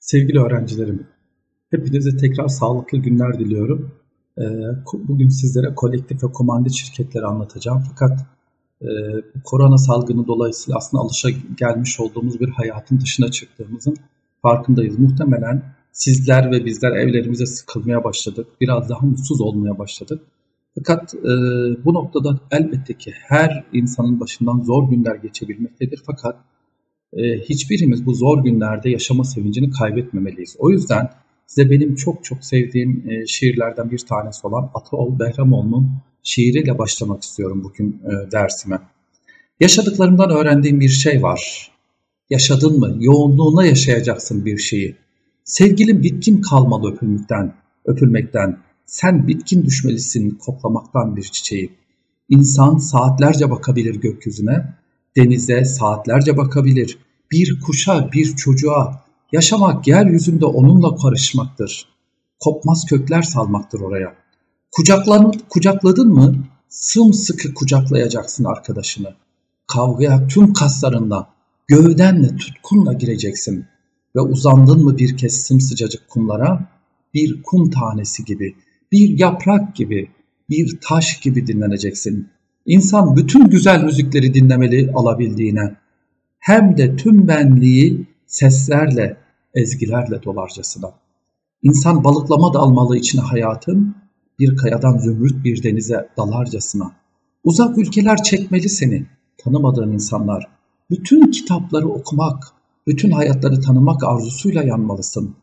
Sevgili öğrencilerim, hepinize tekrar sağlıklı günler diliyorum. Ee, bugün sizlere kolektif ve komandit şirketleri anlatacağım. Fakat e, korona salgını dolayısıyla aslında alışa gelmiş olduğumuz bir hayatın dışına çıktığımızın farkındayız. Muhtemelen sizler ve bizler evlerimize sıkılmaya başladık. Biraz daha mutsuz olmaya başladık. Fakat e, bu noktada elbette ki her insanın başından zor günler geçebilmektedir. Fakat e, hiçbirimiz bu zor günlerde yaşama sevincini kaybetmemeliyiz. O yüzden size benim çok çok sevdiğim e, şiirlerden bir tanesi olan Ataol Behramoğlu'nun şiiriyle başlamak istiyorum bugün e, dersime. Yaşadıklarımdan öğrendiğim bir şey var. Yaşadın mı? Yoğunluğuna yaşayacaksın bir şeyi. Sevgilim bitkin kalmalı öpülmekten, öpülmekten. Sen bitkin düşmelisin koklamaktan bir çiçeği. İnsan saatlerce bakabilir gökyüzüne, denize saatlerce bakabilir. Bir kuşa, bir çocuğa, yaşamak yeryüzünde onunla karışmaktır. Kopmaz kökler salmaktır oraya. Kucaklan, kucakladın mı sımsıkı kucaklayacaksın arkadaşını. Kavgaya tüm kaslarınla, gövdenle, tutkunla gireceksin. Ve uzandın mı bir kez sımsıcacık kumlara, bir kum tanesi gibi, bir yaprak gibi, bir taş gibi dinleneceksin. İnsan bütün güzel müzikleri dinlemeli alabildiğine, hem de tüm benliği seslerle, ezgilerle dolarcasına. İnsan balıklama dalmalı içine hayatın, bir kayadan zümrüt bir denize dalarcasına. Uzak ülkeler çekmeli seni, tanımadığın insanlar. Bütün kitapları okumak, bütün hayatları tanımak arzusuyla yanmalısın.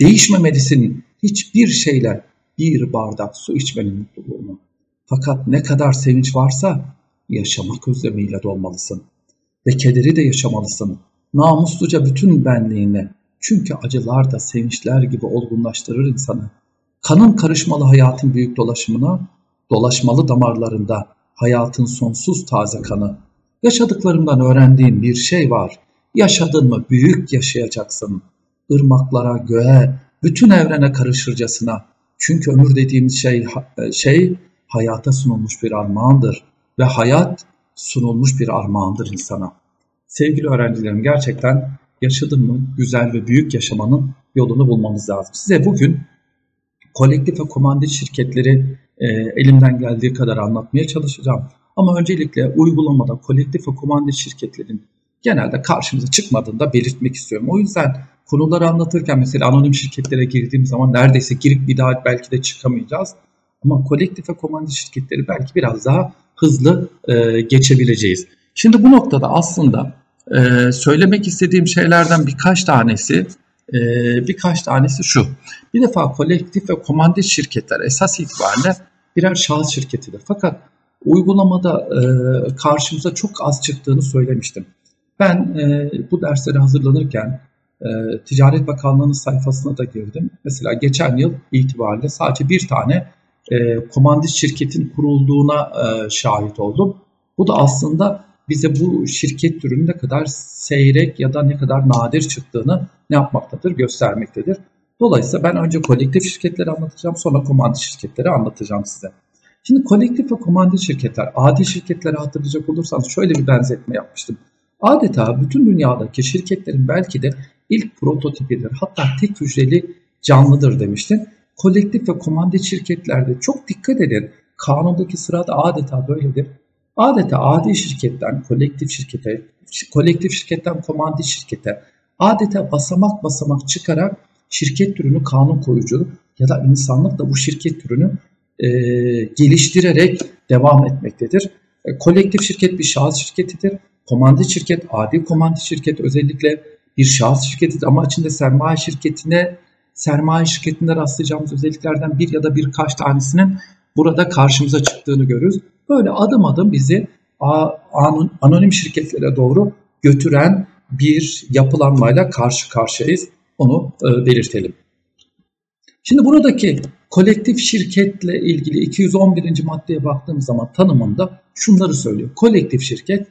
Değişmemelisin hiçbir şeyle bir bardak su içmenin mutluluğunu. Fakat ne kadar sevinç varsa yaşamak özlemiyle dolmalısın. Ve kederi de yaşamalısın. Namusluca bütün benliğini. Çünkü acılar da sevinçler gibi olgunlaştırır insanı. Kanın karışmalı hayatın büyük dolaşımına, dolaşmalı damarlarında hayatın sonsuz taze kanı. Yaşadıklarımdan öğrendiğim bir şey var. Yaşadın mı büyük yaşayacaksın. Irmaklara, göğe, bütün evrene karışırcasına. Çünkü ömür dediğimiz şey, şey hayata sunulmuş bir armağandır ve hayat sunulmuş bir armağandır insana. Sevgili öğrencilerim gerçekten yaşadın mı güzel ve büyük yaşamanın yolunu bulmamız lazım. Size bugün kolektif ve komandit şirketleri e, elimden geldiği kadar anlatmaya çalışacağım. Ama öncelikle uygulamada kolektif ve komandit şirketlerin genelde karşımıza çıkmadığını da belirtmek istiyorum. O yüzden konuları anlatırken mesela anonim şirketlere girdiğim zaman neredeyse girip bir daha belki de çıkamayacağız. Ama kolektif ve komando şirketleri belki biraz daha hızlı e, geçebileceğiz. Şimdi bu noktada aslında e, söylemek istediğim şeylerden birkaç tanesi e, birkaç tanesi şu. Bir defa kolektif ve komando şirketler esas itibariyle birer şahıs şirketidir. Fakat uygulamada e, karşımıza çok az çıktığını söylemiştim. Ben e, bu dersleri hazırlanırken e, Ticaret Bakanlığı'nın sayfasına da girdim. Mesela geçen yıl itibariyle sadece bir tane e, komandit şirketin kurulduğuna e, şahit oldum. Bu da aslında bize bu şirket türünün ne kadar seyrek ya da ne kadar nadir çıktığını ne yapmaktadır göstermektedir. Dolayısıyla ben önce kolektif şirketleri anlatacağım sonra komandit şirketleri anlatacağım size. Şimdi kolektif ve komandit şirketler, adi şirketleri hatırlayacak olursanız şöyle bir benzetme yapmıştım. Adeta bütün dünyadaki şirketlerin belki de ilk prototipidir. Hatta tek hücreli canlıdır demiştim kolektif ve komandit şirketlerde çok dikkat edin. Kanundaki sırada adeta böyledir. Adeta adi şirketten kolektif şirkete, kolektif şirketten komandit şirkete adeta basamak basamak çıkarak şirket türünü kanun koyucu ya da insanlık da bu şirket türünü e, geliştirerek devam etmektedir. E, kolektif şirket bir şahıs şirketidir. Komandit şirket, adi komandit şirket özellikle bir şahıs şirketidir ama içinde sermaye şirketine sermaye şirketinde rastlayacağımız özelliklerden bir ya da birkaç tanesinin burada karşımıza çıktığını görürüz. Böyle adım adım bizi anonim şirketlere doğru götüren bir yapılanmayla karşı karşıyayız. Onu e, belirtelim. Şimdi buradaki kolektif şirketle ilgili 211. maddeye baktığımız zaman tanımında şunları söylüyor. Kolektif şirket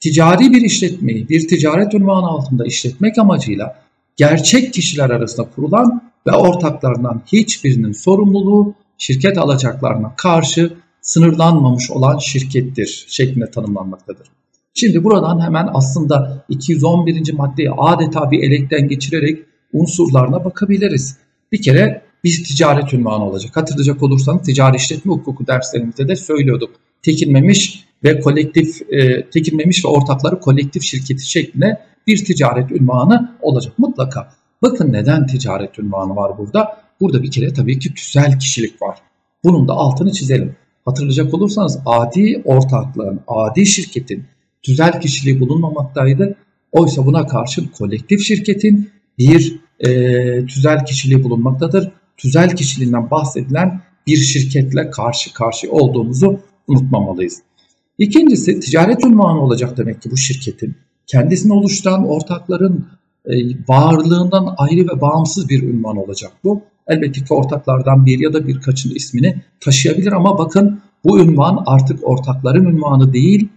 ticari bir işletmeyi bir ticaret unvanı altında işletmek amacıyla gerçek kişiler arasında kurulan ve ortaklarından hiçbirinin sorumluluğu şirket alacaklarına karşı sınırlanmamış olan şirkettir şeklinde tanımlanmaktadır. Şimdi buradan hemen aslında 211. maddeyi adeta bir elekten geçirerek unsurlarına bakabiliriz. Bir kere bir ticaret ünvanı olacak. Hatırlayacak olursanız ticari işletme hukuku derslerimizde de söylüyorduk. Tekinmemiş ve kolektif e, tekinmemiş ve ortakları kolektif şirketi şeklinde bir ticaret ünvanı olacak mutlaka. Bakın neden ticaret ünvanı var burada? Burada bir kere tabii ki tüzel kişilik var. Bunun da altını çizelim. Hatırlayacak olursanız adi ortaklığın, adi şirketin tüzel kişiliği bulunmamaktaydı. Oysa buna karşın kolektif şirketin bir e, tüzel kişiliği bulunmaktadır. Tüzel kişiliğinden bahsedilen bir şirketle karşı karşı olduğumuzu unutmamalıyız. İkincisi ticaret ünvanı olacak demek ki bu şirketin. Kendisini oluşturan ortakların e, varlığından ayrı ve bağımsız bir ünvan olacak bu. Elbette ki ortaklardan bir ya da birkaçın ismini taşıyabilir ama bakın bu ünvan artık ortakların ünvanı değil,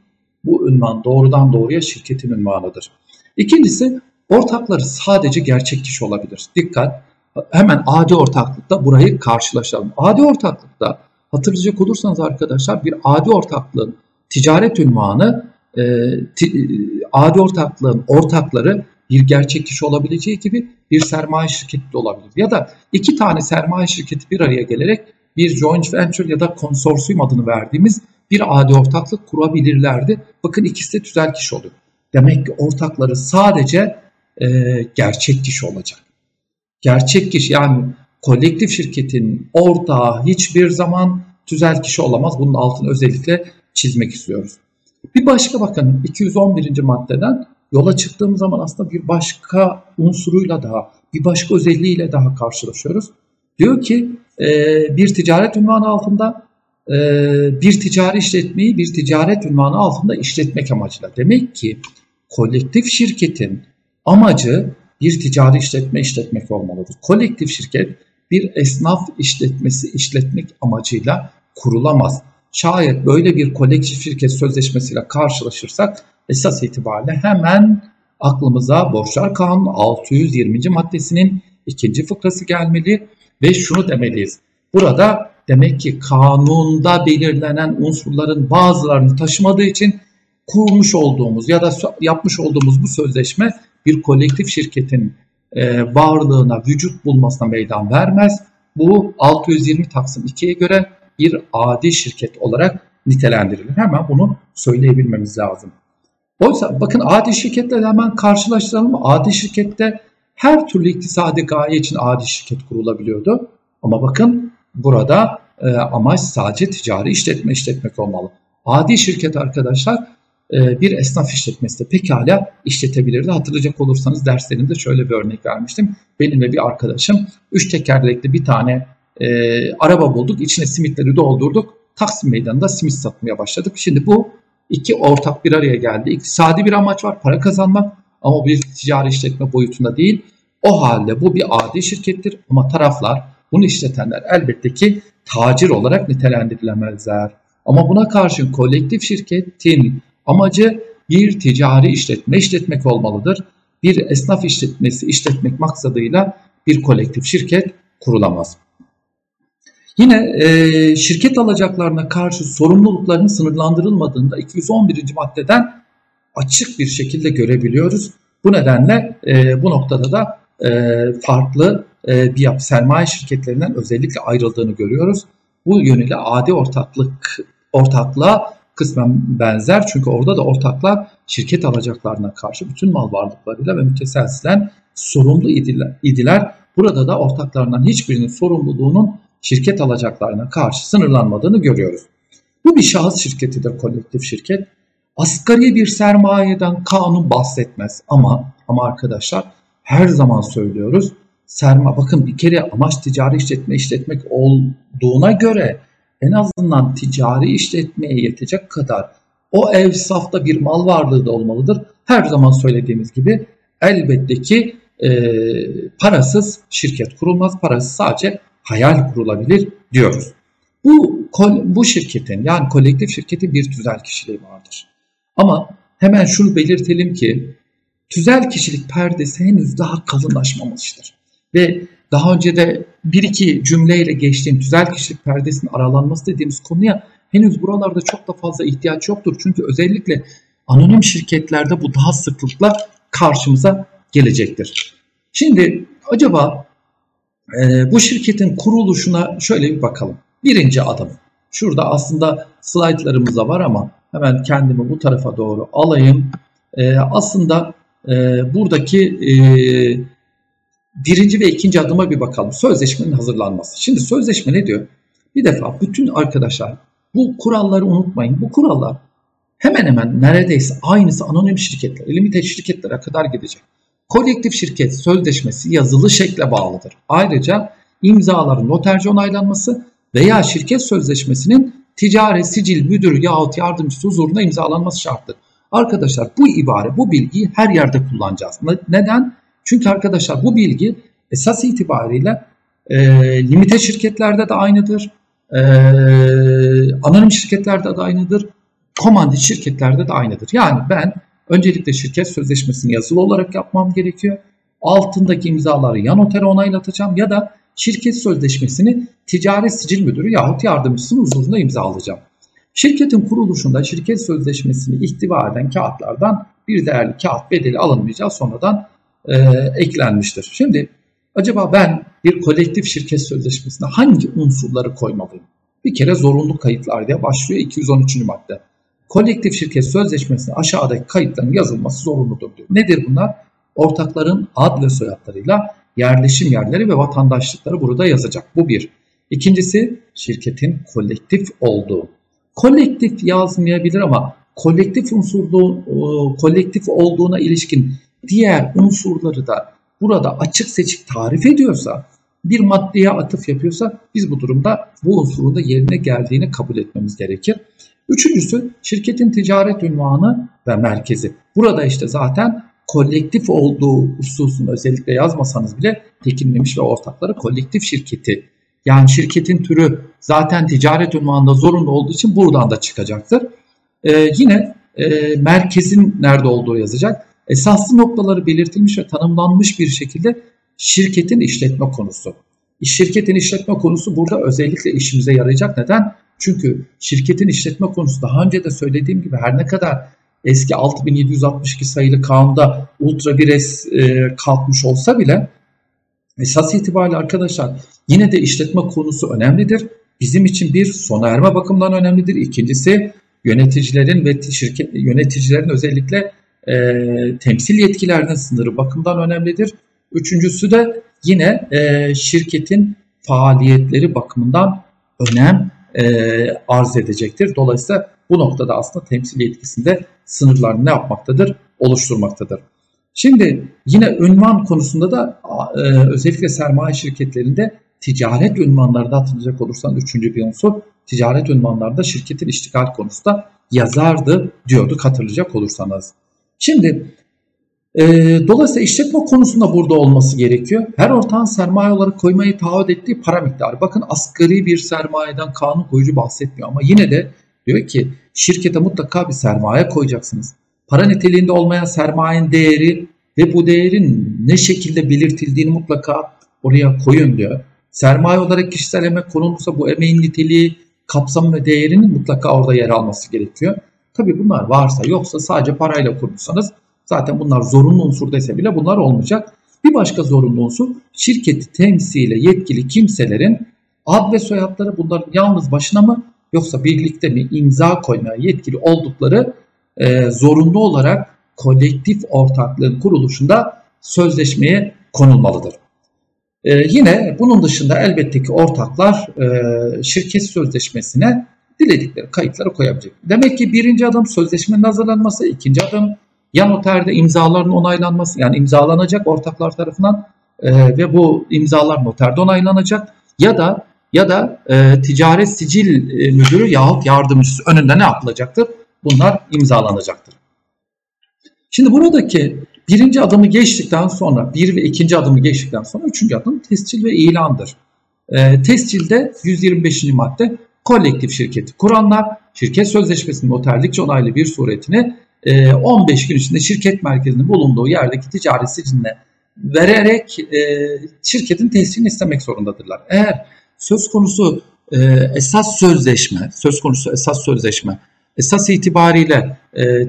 bu ünvan doğrudan doğruya şirketin ünvanıdır. İkincisi ortakları sadece gerçek kişi olabilir. Dikkat hemen adi ortaklıkta burayı karşılaşalım. Adi ortaklıkta hatırlayacak olursanız arkadaşlar bir adi ortaklığın ticaret ünvanı e, ti, adi ortaklığın ortakları bir gerçek kişi olabileceği gibi bir sermaye şirketi de olabilir. Ya da iki tane sermaye şirketi bir araya gelerek bir joint venture ya da konsorsiyum adını verdiğimiz bir adi ortaklık kurabilirlerdi. Bakın ikisi de tüzel kişi oluyor. Demek ki ortakları sadece e, gerçek kişi olacak. Gerçek kişi yani kolektif şirketin ortağı hiçbir zaman tüzel kişi olamaz. Bunun altını özellikle çizmek istiyoruz. Bir başka bakın 211. maddeden yola çıktığımız zaman aslında bir başka unsuruyla daha, bir başka özelliğiyle daha karşılaşıyoruz. Diyor ki e, bir ticaret ünvanı altında e, bir ticari işletmeyi bir ticaret ünvanı altında işletmek amacıyla. Demek ki kolektif şirketin amacı bir ticari işletme işletmek olmalıdır. Kolektif şirket bir esnaf işletmesi işletmek amacıyla kurulamaz. Şayet böyle bir kolektif şirket sözleşmesiyle karşılaşırsak esas itibariyle hemen aklımıza Borçlar Kanunu 620. maddesinin ikinci fıkrası gelmeli ve şunu demeliyiz. Burada demek ki kanunda belirlenen unsurların bazılarını taşımadığı için kurmuş olduğumuz ya da yapmış olduğumuz bu sözleşme bir kolektif şirketin e, varlığına, vücut bulmasına meydan vermez. Bu 620 Taksim 2'ye göre bir adi şirket olarak nitelendirilir. Hemen bunu söyleyebilmemiz lazım. Oysa bakın adi şirketle hemen karşılaştıralım. Adi şirkette her türlü iktisadi gaye için adi şirket kurulabiliyordu. Ama bakın burada e, amaç sadece ticari işletme işletmek olmalı. Adi şirket arkadaşlar e, bir esnaf işletmesi de pekala işletebilirdi. Hatırlayacak olursanız derslerimde şöyle bir örnek vermiştim. Benim ve bir arkadaşım üç tekerlekli bir tane e, araba bulduk. İçine simitleri doldurduk. Taksim Meydanı'nda simit satmaya başladık. Şimdi bu iki ortak bir araya geldi. İktisadi bir amaç var para kazanmak ama bir ticari işletme boyutunda değil. O halde bu bir adi şirkettir ama taraflar bunu işletenler elbette ki tacir olarak nitelendirilemezler. Ama buna karşın kolektif şirketin amacı bir ticari işletme işletmek olmalıdır. Bir esnaf işletmesi işletmek maksadıyla bir kolektif şirket kurulamaz. Yine e, şirket alacaklarına karşı sorumluluklarının sınırlandırılmadığında 211. maddeden açık bir şekilde görebiliyoruz. Bu nedenle e, bu noktada da e, farklı e, bir yapı sermaye şirketlerinden özellikle ayrıldığını görüyoruz. Bu yönüyle adi ortaklık ortaklığa kısmen benzer. Çünkü orada da ortaklar şirket alacaklarına karşı bütün mal varlıklarıyla ve müteselsilen sorumlu idiler. Burada da ortaklarından hiçbirinin sorumluluğunun şirket alacaklarına karşı sınırlanmadığını görüyoruz. Bu bir şahıs şirketidir kolektif şirket. Asgari bir sermayeden kanun bahsetmez ama ama arkadaşlar her zaman söylüyoruz. Serma bakın bir kere amaç ticari işletme işletmek olduğuna göre en azından ticari işletmeye yetecek kadar o ev safta bir mal varlığı da olmalıdır. Her zaman söylediğimiz gibi elbette ki e, parasız şirket kurulmaz. Parasız sadece hayal kurulabilir diyoruz. Bu, bu şirketin yani kolektif şirketin bir tüzel kişiliği vardır. Ama hemen şunu belirtelim ki tüzel kişilik perdesi henüz daha kalınlaşmamıştır. Ve daha önce de bir iki cümleyle geçtiğim tüzel kişilik perdesinin aralanması dediğimiz konuya henüz buralarda çok da fazla ihtiyaç yoktur. Çünkü özellikle anonim şirketlerde bu daha sıklıkla karşımıza gelecektir. Şimdi acaba e, bu şirketin kuruluşuna şöyle bir bakalım. Birinci adım. Şurada aslında slaytlarımız da var ama hemen kendimi bu tarafa doğru alayım. E, aslında e, buradaki e, birinci ve ikinci adıma bir bakalım. Sözleşmenin hazırlanması. Şimdi sözleşme ne diyor? Bir defa bütün arkadaşlar bu kuralları unutmayın. Bu kurallar hemen hemen neredeyse aynısı anonim şirketler, limited şirketlere kadar gidecek. Kolektif şirket sözleşmesi yazılı şekle bağlıdır. Ayrıca imzaların noterci onaylanması veya şirket sözleşmesinin ticari sicil müdürü yahut yardımcısı huzurunda imzalanması şarttır. Arkadaşlar bu ibare, bu bilgiyi her yerde kullanacağız. Neden? Çünkü arkadaşlar bu bilgi esas itibariyle e, limite şirketlerde de aynıdır. E, anonim şirketlerde de aynıdır. Komandit şirketlerde de aynıdır. Yani ben öncelikle şirket sözleşmesini yazılı olarak yapmam gerekiyor. Altındaki imzaları ya notere onaylatacağım ya da şirket sözleşmesini ticari sicil müdürü yahut yardımcısının huzurunda imzalayacağım. Şirketin kuruluşunda şirket sözleşmesini ihtiva eden kağıtlardan bir değerli kağıt bedeli alınmayacağı sonradan e, eklenmiştir. Şimdi acaba ben bir kolektif şirket sözleşmesine hangi unsurları koymalıyım? Bir kere zorunlu kayıtlar diye başlıyor 213. madde. Kolektif şirket sözleşmesine aşağıdaki kayıtların yazılması zorunludur diyor. Nedir bunlar? Ortakların ad ve soyadlarıyla yerleşim yerleri ve vatandaşlıkları burada yazacak. Bu bir. İkincisi şirketin kolektif olduğu. Kolektif yazmayabilir ama kolektif unsurlu kolektif olduğuna ilişkin diğer unsurları da burada açık seçik tarif ediyorsa, bir maddeye atıf yapıyorsa biz bu durumda bu unsurun da yerine geldiğini kabul etmemiz gerekir. Üçüncüsü şirketin ticaret ünvanı ve merkezi. Burada işte zaten kolektif olduğu hususunu özellikle yazmasanız bile tekinlemiş ve ortakları kolektif şirketi. Yani şirketin türü zaten ticaret ünvanında zorunlu olduğu için buradan da çıkacaktır. Ee, yine e, merkezin nerede olduğu yazacak esaslı noktaları belirtilmiş ve tanımlanmış bir şekilde şirketin işletme konusu. Şirketin işletme konusu burada özellikle işimize yarayacak. Neden? Çünkü şirketin işletme konusu daha önce de söylediğim gibi her ne kadar eski 6762 sayılı kanunda ultra bir es e, kalkmış olsa bile esas itibariyle arkadaşlar yine de işletme konusu önemlidir. Bizim için bir sona erme bakımından önemlidir. İkincisi yöneticilerin ve şirket yöneticilerin özellikle e, temsil yetkilerinin sınırı bakımından önemlidir. Üçüncüsü de yine e, şirketin faaliyetleri bakımından önem e, arz edecektir. Dolayısıyla bu noktada aslında temsil yetkisinde sınırlar ne yapmaktadır? Oluşturmaktadır. Şimdi yine ünvan konusunda da e, özellikle sermaye şirketlerinde ticaret ünvanlarında hatırlayacak olursan üçüncü bir unsur ticaret ünvanlarında şirketin iştigal konusunda yazardı diyorduk hatırlayacak olursanız. Şimdi e, dolayısıyla işletme konusunda burada olması gerekiyor. Her ortağın sermaye olarak koymayı taahhüt ettiği para miktarı. Bakın asgari bir sermayeden kanun koyucu bahsetmiyor ama yine de diyor ki şirkete mutlaka bir sermaye koyacaksınız. Para niteliğinde olmayan sermayenin değeri ve bu değerin ne şekilde belirtildiğini mutlaka oraya koyun diyor. Sermaye olarak kişisel emek konulursa bu emeğin niteliği, kapsamı ve değerinin mutlaka orada yer alması gerekiyor. Tabi bunlar varsa yoksa sadece parayla kurmuşsanız zaten bunlar zorunlu unsur dese bile bunlar olmayacak. Bir başka zorunlu unsur şirketi temsile yetkili kimselerin ad ve soyadları bunların yalnız başına mı yoksa birlikte mi imza koymaya yetkili oldukları e, zorunlu olarak kolektif ortaklığın kuruluşunda sözleşmeye konulmalıdır. E, yine bunun dışında elbette ki ortaklar e, şirket sözleşmesine diledikleri kayıtları koyabilecek. Demek ki birinci adım sözleşmenin hazırlanması, ikinci adım ya noterde imzaların onaylanması yani imzalanacak ortaklar tarafından e, ve bu imzalar noterde onaylanacak ya da ya da e, ticaret sicil e, müdürü yahut yardımcısı önünde ne yapılacaktır? Bunlar imzalanacaktır. Şimdi buradaki birinci adımı geçtikten sonra, bir ve ikinci adımı geçtikten sonra üçüncü adım tescil ve ilandır. E, tescilde 125. madde kolektif şirketi kuranlar şirket sözleşmesinin noterlikçe onaylı bir suretini 15 e, gün içinde şirket merkezinin bulunduğu yerdeki ticari siciline vererek e, şirketin tescilini istemek zorundadırlar. Eğer söz konusu e, esas sözleşme, söz konusu esas sözleşme esas itibariyle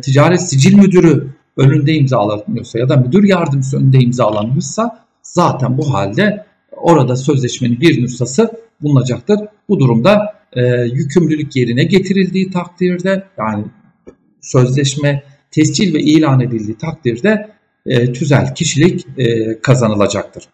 ticaret sicil müdürü önünde imzalanıyorsa ya da müdür yardımcısı önünde imzalanmışsa zaten bu halde orada sözleşmenin bir nüshası bulunacaktır. Bu durumda e, yükümlülük yerine getirildiği takdirde yani sözleşme tescil ve ilan edildiği takdirde e, tüzel kişilik e, kazanılacaktır.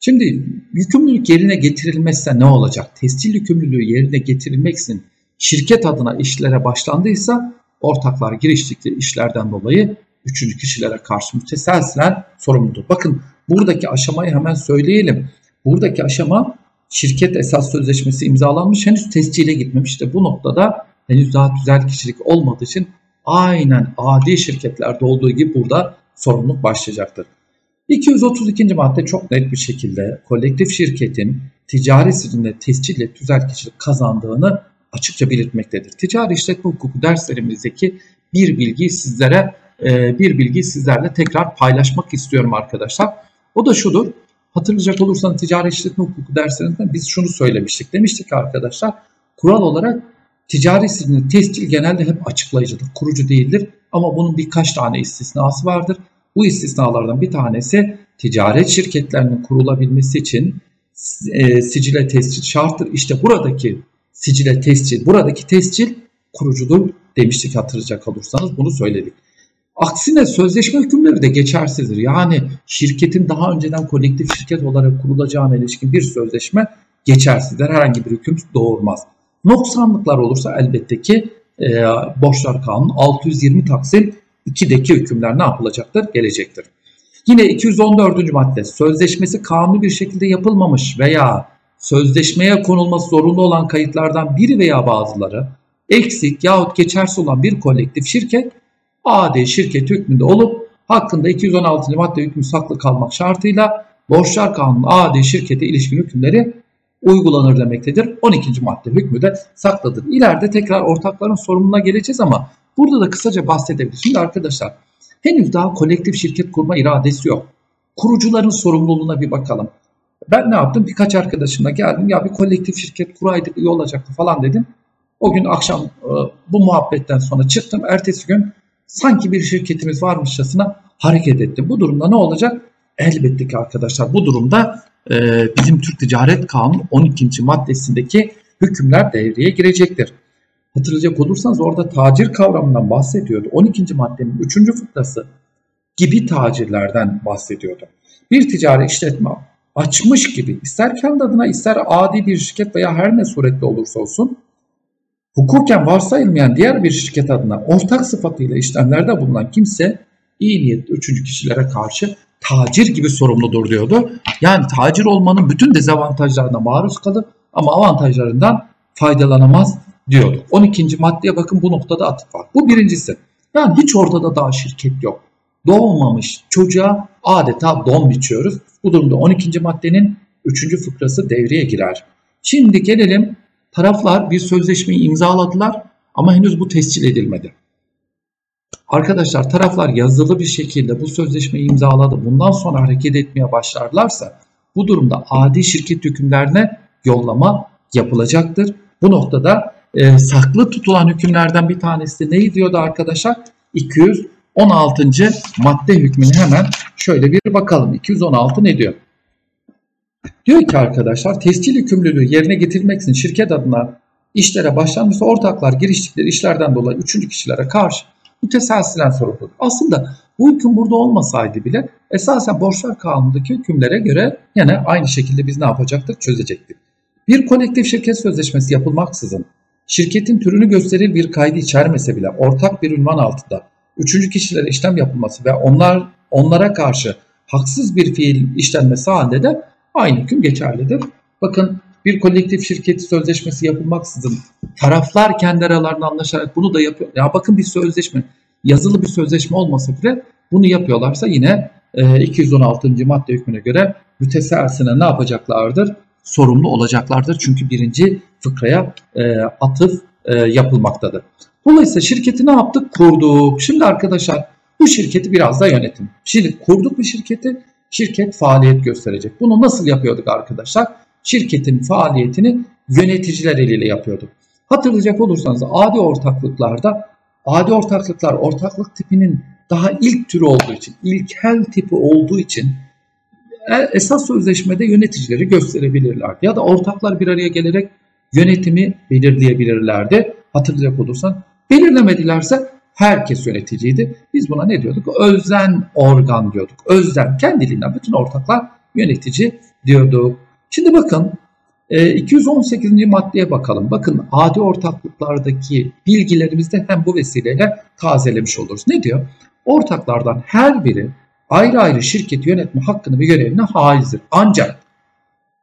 Şimdi yükümlülük yerine getirilmezse ne olacak? Tescil yükümlülüğü yerine getirilmek için şirket adına işlere başlandıysa ortaklar giriştikleri işlerden dolayı üçüncü kişilere karşı müteselsilen sorumludur. Bakın buradaki aşamayı hemen söyleyelim. Buradaki aşama şirket esas sözleşmesi imzalanmış henüz tescile gitmemiş. İşte bu noktada henüz daha tüzel kişilik olmadığı için aynen adi şirketlerde olduğu gibi burada sorumluluk başlayacaktır. 232. madde çok net bir şekilde kolektif şirketin ticari sicilinde tescille tüzel kişilik kazandığını açıkça belirtmektedir. Ticari işletme hukuku derslerimizdeki bir bilgiyi sizlere e, bir bilgiyi sizlerle tekrar paylaşmak istiyorum arkadaşlar. O da şudur. Hatırlayacak olursanız ticari işletme hukuku derslerinde biz şunu söylemiştik. Demiştik arkadaşlar kural olarak ticari sicilin tescil genelde hep açıklayıcıdır, kurucu değildir. Ama bunun birkaç tane istisnası vardır. Bu istisnalardan bir tanesi ticaret şirketlerinin kurulabilmesi için e, sicile tescil şarttır. İşte buradaki sicile tescil, buradaki tescil kurucudur demiştik hatırlayacak olursanız bunu söyledik. Aksine sözleşme hükümleri de geçersizdir. Yani şirketin daha önceden kolektif şirket olarak kurulacağına ilişkin bir sözleşme geçersizdir. Herhangi bir hüküm doğurmaz. Noksanlıklar olursa elbette ki e, borçlar kanunu 620 taksim 2'deki hükümler ne yapılacaktır? Gelecektir. Yine 214. madde sözleşmesi kanuni bir şekilde yapılmamış veya sözleşmeye konulması zorunlu olan kayıtlardan biri veya bazıları eksik yahut geçersiz olan bir kolektif şirket AD şirket hükmünde olup hakkında 216. madde hükmü saklı kalmak şartıyla borçlar kanunu AD şirkete ilişkin hükümleri uygulanır demektedir. 12. madde hükmü de saklıdır. İleride tekrar ortakların sorumluluğuna geleceğiz ama burada da kısaca bahsedebiliriz. Şimdi arkadaşlar henüz daha kolektif şirket kurma iradesi yok. Kurucuların sorumluluğuna bir bakalım. Ben ne yaptım? Birkaç arkadaşımla geldim. Ya bir kolektif şirket kuraydık iyi olacaktı falan dedim. O gün akşam e, bu muhabbetten sonra çıktım. Ertesi gün sanki bir şirketimiz varmışçasına hareket ettim. Bu durumda ne olacak? Elbette ki arkadaşlar bu durumda e, bizim Türk Ticaret Kanunu 12. maddesindeki hükümler devreye girecektir. Hatırlayacak olursanız orada tacir kavramından bahsediyordu. 12. maddenin 3. fıkrası gibi tacirlerden bahsediyordu. Bir ticari işletme açmış gibi ister kendi adına ister adi bir şirket veya her ne surette olursa olsun hukuken varsayılmayan diğer bir şirket adına ortak sıfatıyla işlemlerde bulunan kimse iyi niyetli üçüncü kişilere karşı tacir gibi sorumludur diyordu. Yani tacir olmanın bütün dezavantajlarına maruz kalır ama avantajlarından faydalanamaz diyordu. 12. maddeye bakın bu noktada atıf var. Bu birincisi. Yani hiç ortada daha şirket yok. Doğmamış çocuğa adeta don biçiyoruz. Bu durumda 12. maddenin 3. fıkrası devreye girer. Şimdi gelelim taraflar bir sözleşmeyi imzaladılar ama henüz bu tescil edilmedi. Arkadaşlar taraflar yazılı bir şekilde bu sözleşmeyi imzaladı. Bundan sonra hareket etmeye başlarlarsa bu durumda adi şirket hükümlerine yollama yapılacaktır. Bu noktada e, saklı tutulan hükümlerden bir tanesi neydi diyordu arkadaşlar? 216. madde hükmünü hemen şöyle bir bakalım. 216 ne diyor? Diyor ki arkadaşlar tescil yükümlülüğü yerine getirilmek için şirket adına işlere başlanmışsa ortaklar giriştikleri işlerden dolayı üçüncü kişilere karşı müteselsilen sorumludur. Aslında bu hüküm burada olmasaydı bile esasen borçlar kanunundaki hükümlere göre yine aynı şekilde biz ne yapacaktık çözecektik. Bir kolektif şirket sözleşmesi yapılmaksızın şirketin türünü gösterir bir kaydı içermese bile ortak bir ünvan altında üçüncü kişilere işlem yapılması ve onlar onlara karşı haksız bir fiil işlenmesi halinde de aynı hüküm geçerlidir. Bakın bir kolektif şirket sözleşmesi yapılmaksızın taraflar kendi aralarında anlaşarak bunu da yapıyor. Ya bakın bir sözleşme yazılı bir sözleşme olmasa bile bunu yapıyorlarsa yine e, 216. madde hükmüne göre müteselsine ne yapacaklardır? Sorumlu olacaklardır. Çünkü birinci fıkraya e, atıf e, yapılmaktadır. Dolayısıyla şirketi ne yaptık? Kurduk. Şimdi arkadaşlar bu şirketi biraz da yönetim. Şimdi kurduk bir şirketi, şirket faaliyet gösterecek. Bunu nasıl yapıyorduk arkadaşlar? Şirketin faaliyetini yöneticiler eliyle yapıyorduk. Hatırlayacak olursanız adi ortaklıklarda adi ortaklıklar ortaklık tipinin daha ilk türü olduğu için, ilkel tipi olduğu için e, esas sözleşmede yöneticileri gösterebilirlerdi. Ya da ortaklar bir araya gelerek yönetimi belirleyebilirlerdi. Hatırlayacak olursan belirlemedilerse herkes yöneticiydi. Biz buna ne diyorduk? Özden organ diyorduk. Özden kendiliğinden bütün ortaklar yönetici diyorduk. Şimdi bakın 218. E, maddeye bakalım. Bakın adi ortaklıklardaki bilgilerimizi de hem bu vesileyle tazelemiş oluruz. Ne diyor? Ortaklardan her biri ayrı ayrı şirket yönetme hakkını ve görevine haizdir. Ancak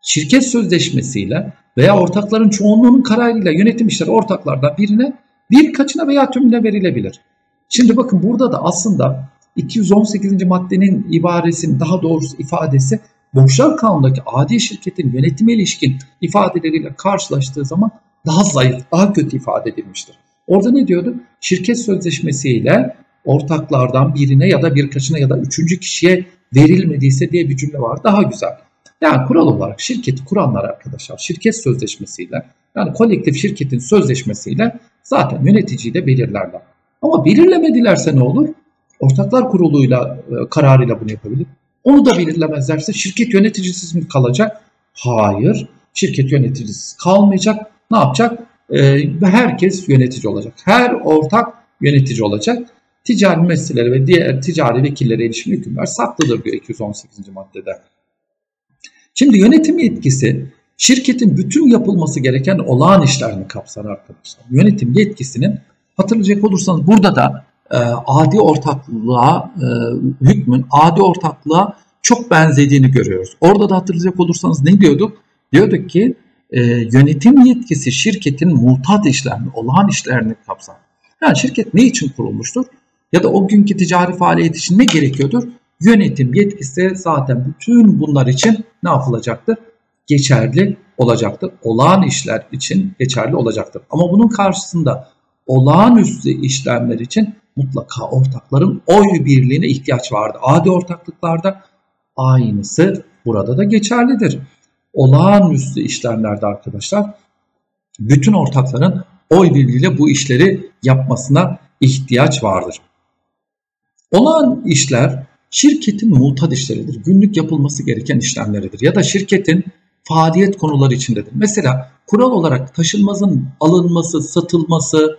şirket sözleşmesiyle veya ortakların çoğunluğunun kararıyla yönetim işleri ortaklardan birine birkaçına veya tümüne verilebilir. Şimdi bakın burada da aslında 218. maddenin ibaresinin daha doğrusu ifadesi Borçlar Kanunu'ndaki adi şirketin yönetime ilişkin ifadeleriyle karşılaştığı zaman daha zayıf, daha kötü ifade edilmiştir. Orada ne diyordu? Şirket sözleşmesiyle ortaklardan birine ya da birkaçına ya da üçüncü kişiye verilmediyse diye bir cümle var. Daha güzel. Yani kural olarak şirketi kuranlar arkadaşlar şirket sözleşmesiyle yani kolektif şirketin sözleşmesiyle zaten yöneticiyi de belirlerler. Ama belirlemedilerse ne olur? Ortaklar kuruluyla e, kararıyla bunu yapabilir. Onu da belirlemezlerse şirket yöneticisiz mi kalacak? Hayır. Şirket yöneticisiz kalmayacak. Ne yapacak? Ee, herkes yönetici olacak. Her ortak yönetici olacak. Ticari meseleleri ve diğer ticari vekillere ilişkin hükümler saklıdır diyor 218. maddede. Şimdi yönetim yetkisi şirketin bütün yapılması gereken olağan işlerini kapsar arkadaşlar. Yönetim yetkisinin hatırlayacak olursanız burada da e, adi ortaklığa e, hükmün adi ortaklığa çok benzediğini görüyoruz. Orada da hatırlayacak olursanız ne diyorduk? Diyorduk ki e, yönetim yetkisi şirketin mutat işlerini, olağan işlerini kapsar. Yani şirket ne için kurulmuştur? Ya da o günkü ticari faaliyet için ne gerekiyordur? Yönetim yetkisi zaten bütün bunlar için ne yapılacaktır? Geçerli olacaktır. Olağan işler için geçerli olacaktır. Ama bunun karşısında olağanüstü işlemler için mutlaka ortakların oy birliğine ihtiyaç vardı. Adi ortaklıklarda aynısı burada da geçerlidir. Olağanüstü işlemlerde arkadaşlar bütün ortakların oy birliğiyle bu işleri yapmasına ihtiyaç vardır. Olağan işler şirketin mutat işleridir. Günlük yapılması gereken işlemleridir. Ya da şirketin faaliyet konuları içindedir. Mesela kural olarak taşınmazın alınması, satılması,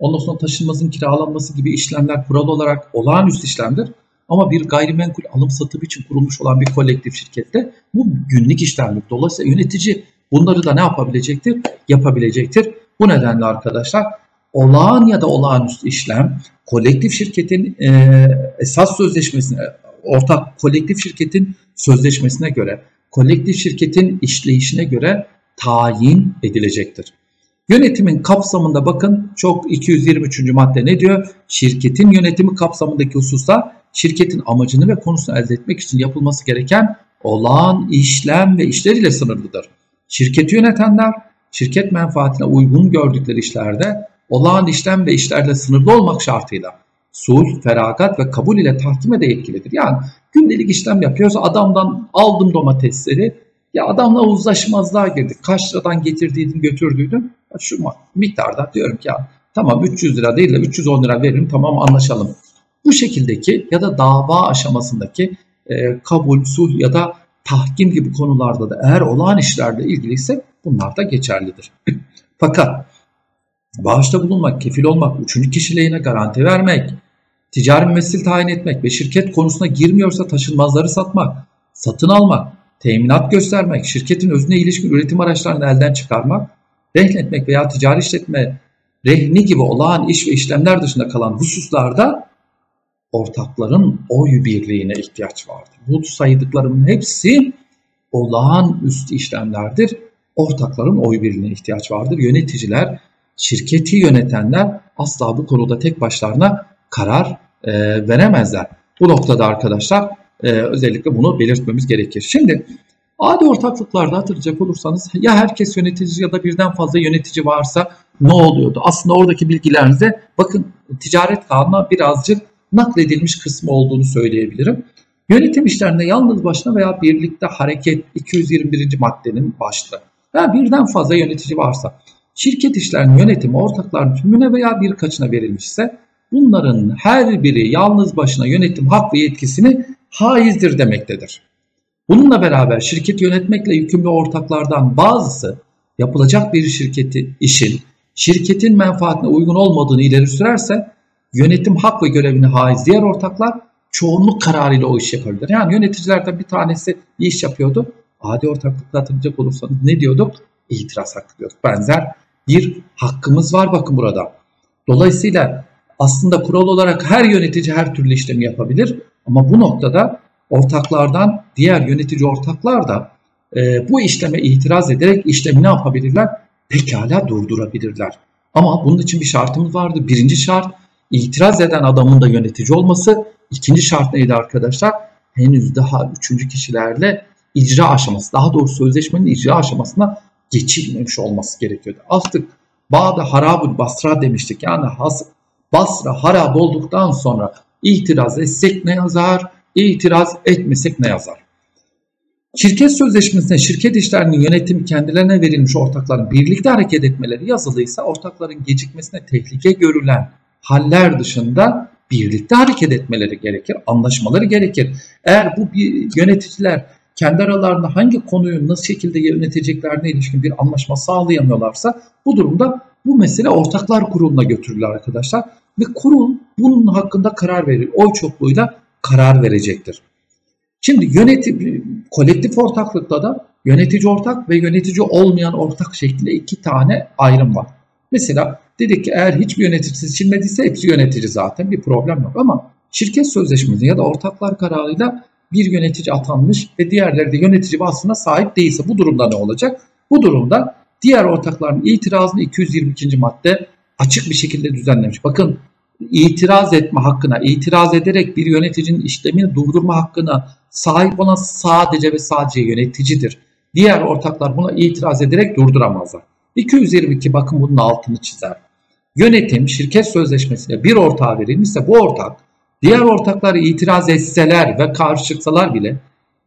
ondan sonra taşınmazın kiralanması gibi işlemler kural olarak olağanüstü işlemdir. Ama bir gayrimenkul alım satım için kurulmuş olan bir kolektif şirkette bu günlük işlemdir. Dolayısıyla yönetici bunları da ne yapabilecektir? Yapabilecektir. Bu nedenle arkadaşlar olağan ya da olağanüstü işlem kolektif şirketin e, esas sözleşmesine, ortak kolektif şirketin sözleşmesine göre, kolektif şirketin işleyişine göre tayin edilecektir. Yönetimin kapsamında bakın çok 223. madde ne diyor? Şirketin yönetimi kapsamındaki hususta şirketin amacını ve konusunu elde etmek için yapılması gereken olağan işlem ve işler ile sınırlıdır. Şirketi yönetenler şirket menfaatine uygun gördükleri işlerde olağan işlem ve işlerle sınırlı olmak şartıyla sulh, feragat ve kabul ile tahkime de yetkilidir. Yani gündelik işlem yapıyoruz. Adamdan aldım domatesleri. Ya adamla uzlaşmazlığa girdik. Kaç liradan getirdiydin götürdüydün. Şu miktarda diyorum ki ya tamam 300 lira değil de 310 lira veririm tamam anlaşalım. Bu şekildeki ya da dava aşamasındaki e, kabul, sulh ya da tahkim gibi konularda da eğer olağan işlerle ilgiliyse bunlar da geçerlidir. Fakat bağışta bulunmak, kefil olmak, üçüncü kişiliğine garanti vermek, ticari mümessil tayin etmek ve şirket konusuna girmiyorsa taşınmazları satmak, satın almak, teminat göstermek, şirketin özüne ilişkin üretim araçlarını elden çıkarmak, rehnetmek veya ticari işletme rehni gibi olağan iş ve işlemler dışında kalan hususlarda ortakların oy birliğine ihtiyaç vardır. Bu saydıklarımın hepsi olağanüstü işlemlerdir. Ortakların oy birliğine ihtiyaç vardır. Yöneticiler, şirketi yönetenler asla bu konuda tek başlarına karar e, veremezler. Bu noktada arkadaşlar e, özellikle bunu belirtmemiz gerekir. Şimdi adi ortaklıklarda hatırlayacak olursanız ya herkes yönetici ya da birden fazla yönetici varsa ne oluyordu? Aslında oradaki bilgilerinize bakın ticaret kanuna birazcık nakledilmiş kısmı olduğunu söyleyebilirim. Yönetim işlerinde yalnız başına veya birlikte hareket 221. maddenin başlığı. Veya birden fazla yönetici varsa şirket işlerinin yönetimi ortakların tümüne veya birkaçına verilmişse bunların her biri yalnız başına yönetim hak ve yetkisini haizdir demektedir. Bununla beraber şirketi yönetmekle yükümlü ortaklardan bazısı yapılacak bir şirketi işin şirketin menfaatine uygun olmadığını ileri sürerse yönetim hak ve görevini haiz diğer ortaklar çoğunluk kararıyla o iş yapabilir. Yani yöneticilerden bir tanesi bir iş yapıyordu. Adi ortaklıkta hatırlayacak olursanız ne diyorduk? İtiraz hakkı diyorduk. Benzer bir hakkımız var bakın burada. Dolayısıyla aslında kural olarak her yönetici her türlü işlemi yapabilir. Ama bu noktada ortaklardan diğer yönetici ortaklar da e, bu işleme itiraz ederek işlemi ne yapabilirler? Pekala durdurabilirler. Ama bunun için bir şartımız vardı. Birinci şart itiraz eden adamın da yönetici olması. İkinci şart neydi arkadaşlar? Henüz daha üçüncü kişilerle icra aşaması, daha doğrusu sözleşmenin icra aşamasına geçilmemiş olması gerekiyordu. Artık Bağda harabul basra demiştik. Yani has, Basra harap olduktan sonra itiraz etsek ne yazar, itiraz etmesek ne yazar? Şirket sözleşmesinde şirket işlerinin yönetimi kendilerine verilmiş ortakların birlikte hareket etmeleri yazılıysa ortakların gecikmesine tehlike görülen haller dışında birlikte hareket etmeleri gerekir, anlaşmaları gerekir. Eğer bu bir yöneticiler kendi aralarında hangi konuyu nasıl şekilde yöneteceklerine ilişkin bir anlaşma sağlayamıyorlarsa bu durumda bu mesele ortaklar kuruluna götürülür arkadaşlar. Ve kurul bunun hakkında karar verir. Oy çokluğuyla karar verecektir. Şimdi yönetim, kolektif ortaklıkta da yönetici ortak ve yönetici olmayan ortak şeklinde iki tane ayrım var. Mesela dedik ki eğer hiçbir yönetici seçilmediyse hepsi yönetici zaten bir problem yok ama şirket sözleşmesi ya da ortaklar kararıyla bir yönetici atanmış ve diğerleri de yönetici vasfına sahip değilse bu durumda ne olacak? Bu durumda diğer ortakların itirazını 222. madde açık bir şekilde düzenlemiş. Bakın itiraz etme hakkına, itiraz ederek bir yöneticinin işlemini durdurma hakkına sahip olan sadece ve sadece yöneticidir. Diğer ortaklar buna itiraz ederek durduramazlar. 222 bakın bunun altını çizer. Yönetim şirket sözleşmesiyle bir ortağa verilmişse bu ortak diğer ortaklar itiraz etseler ve karşı çıksalar bile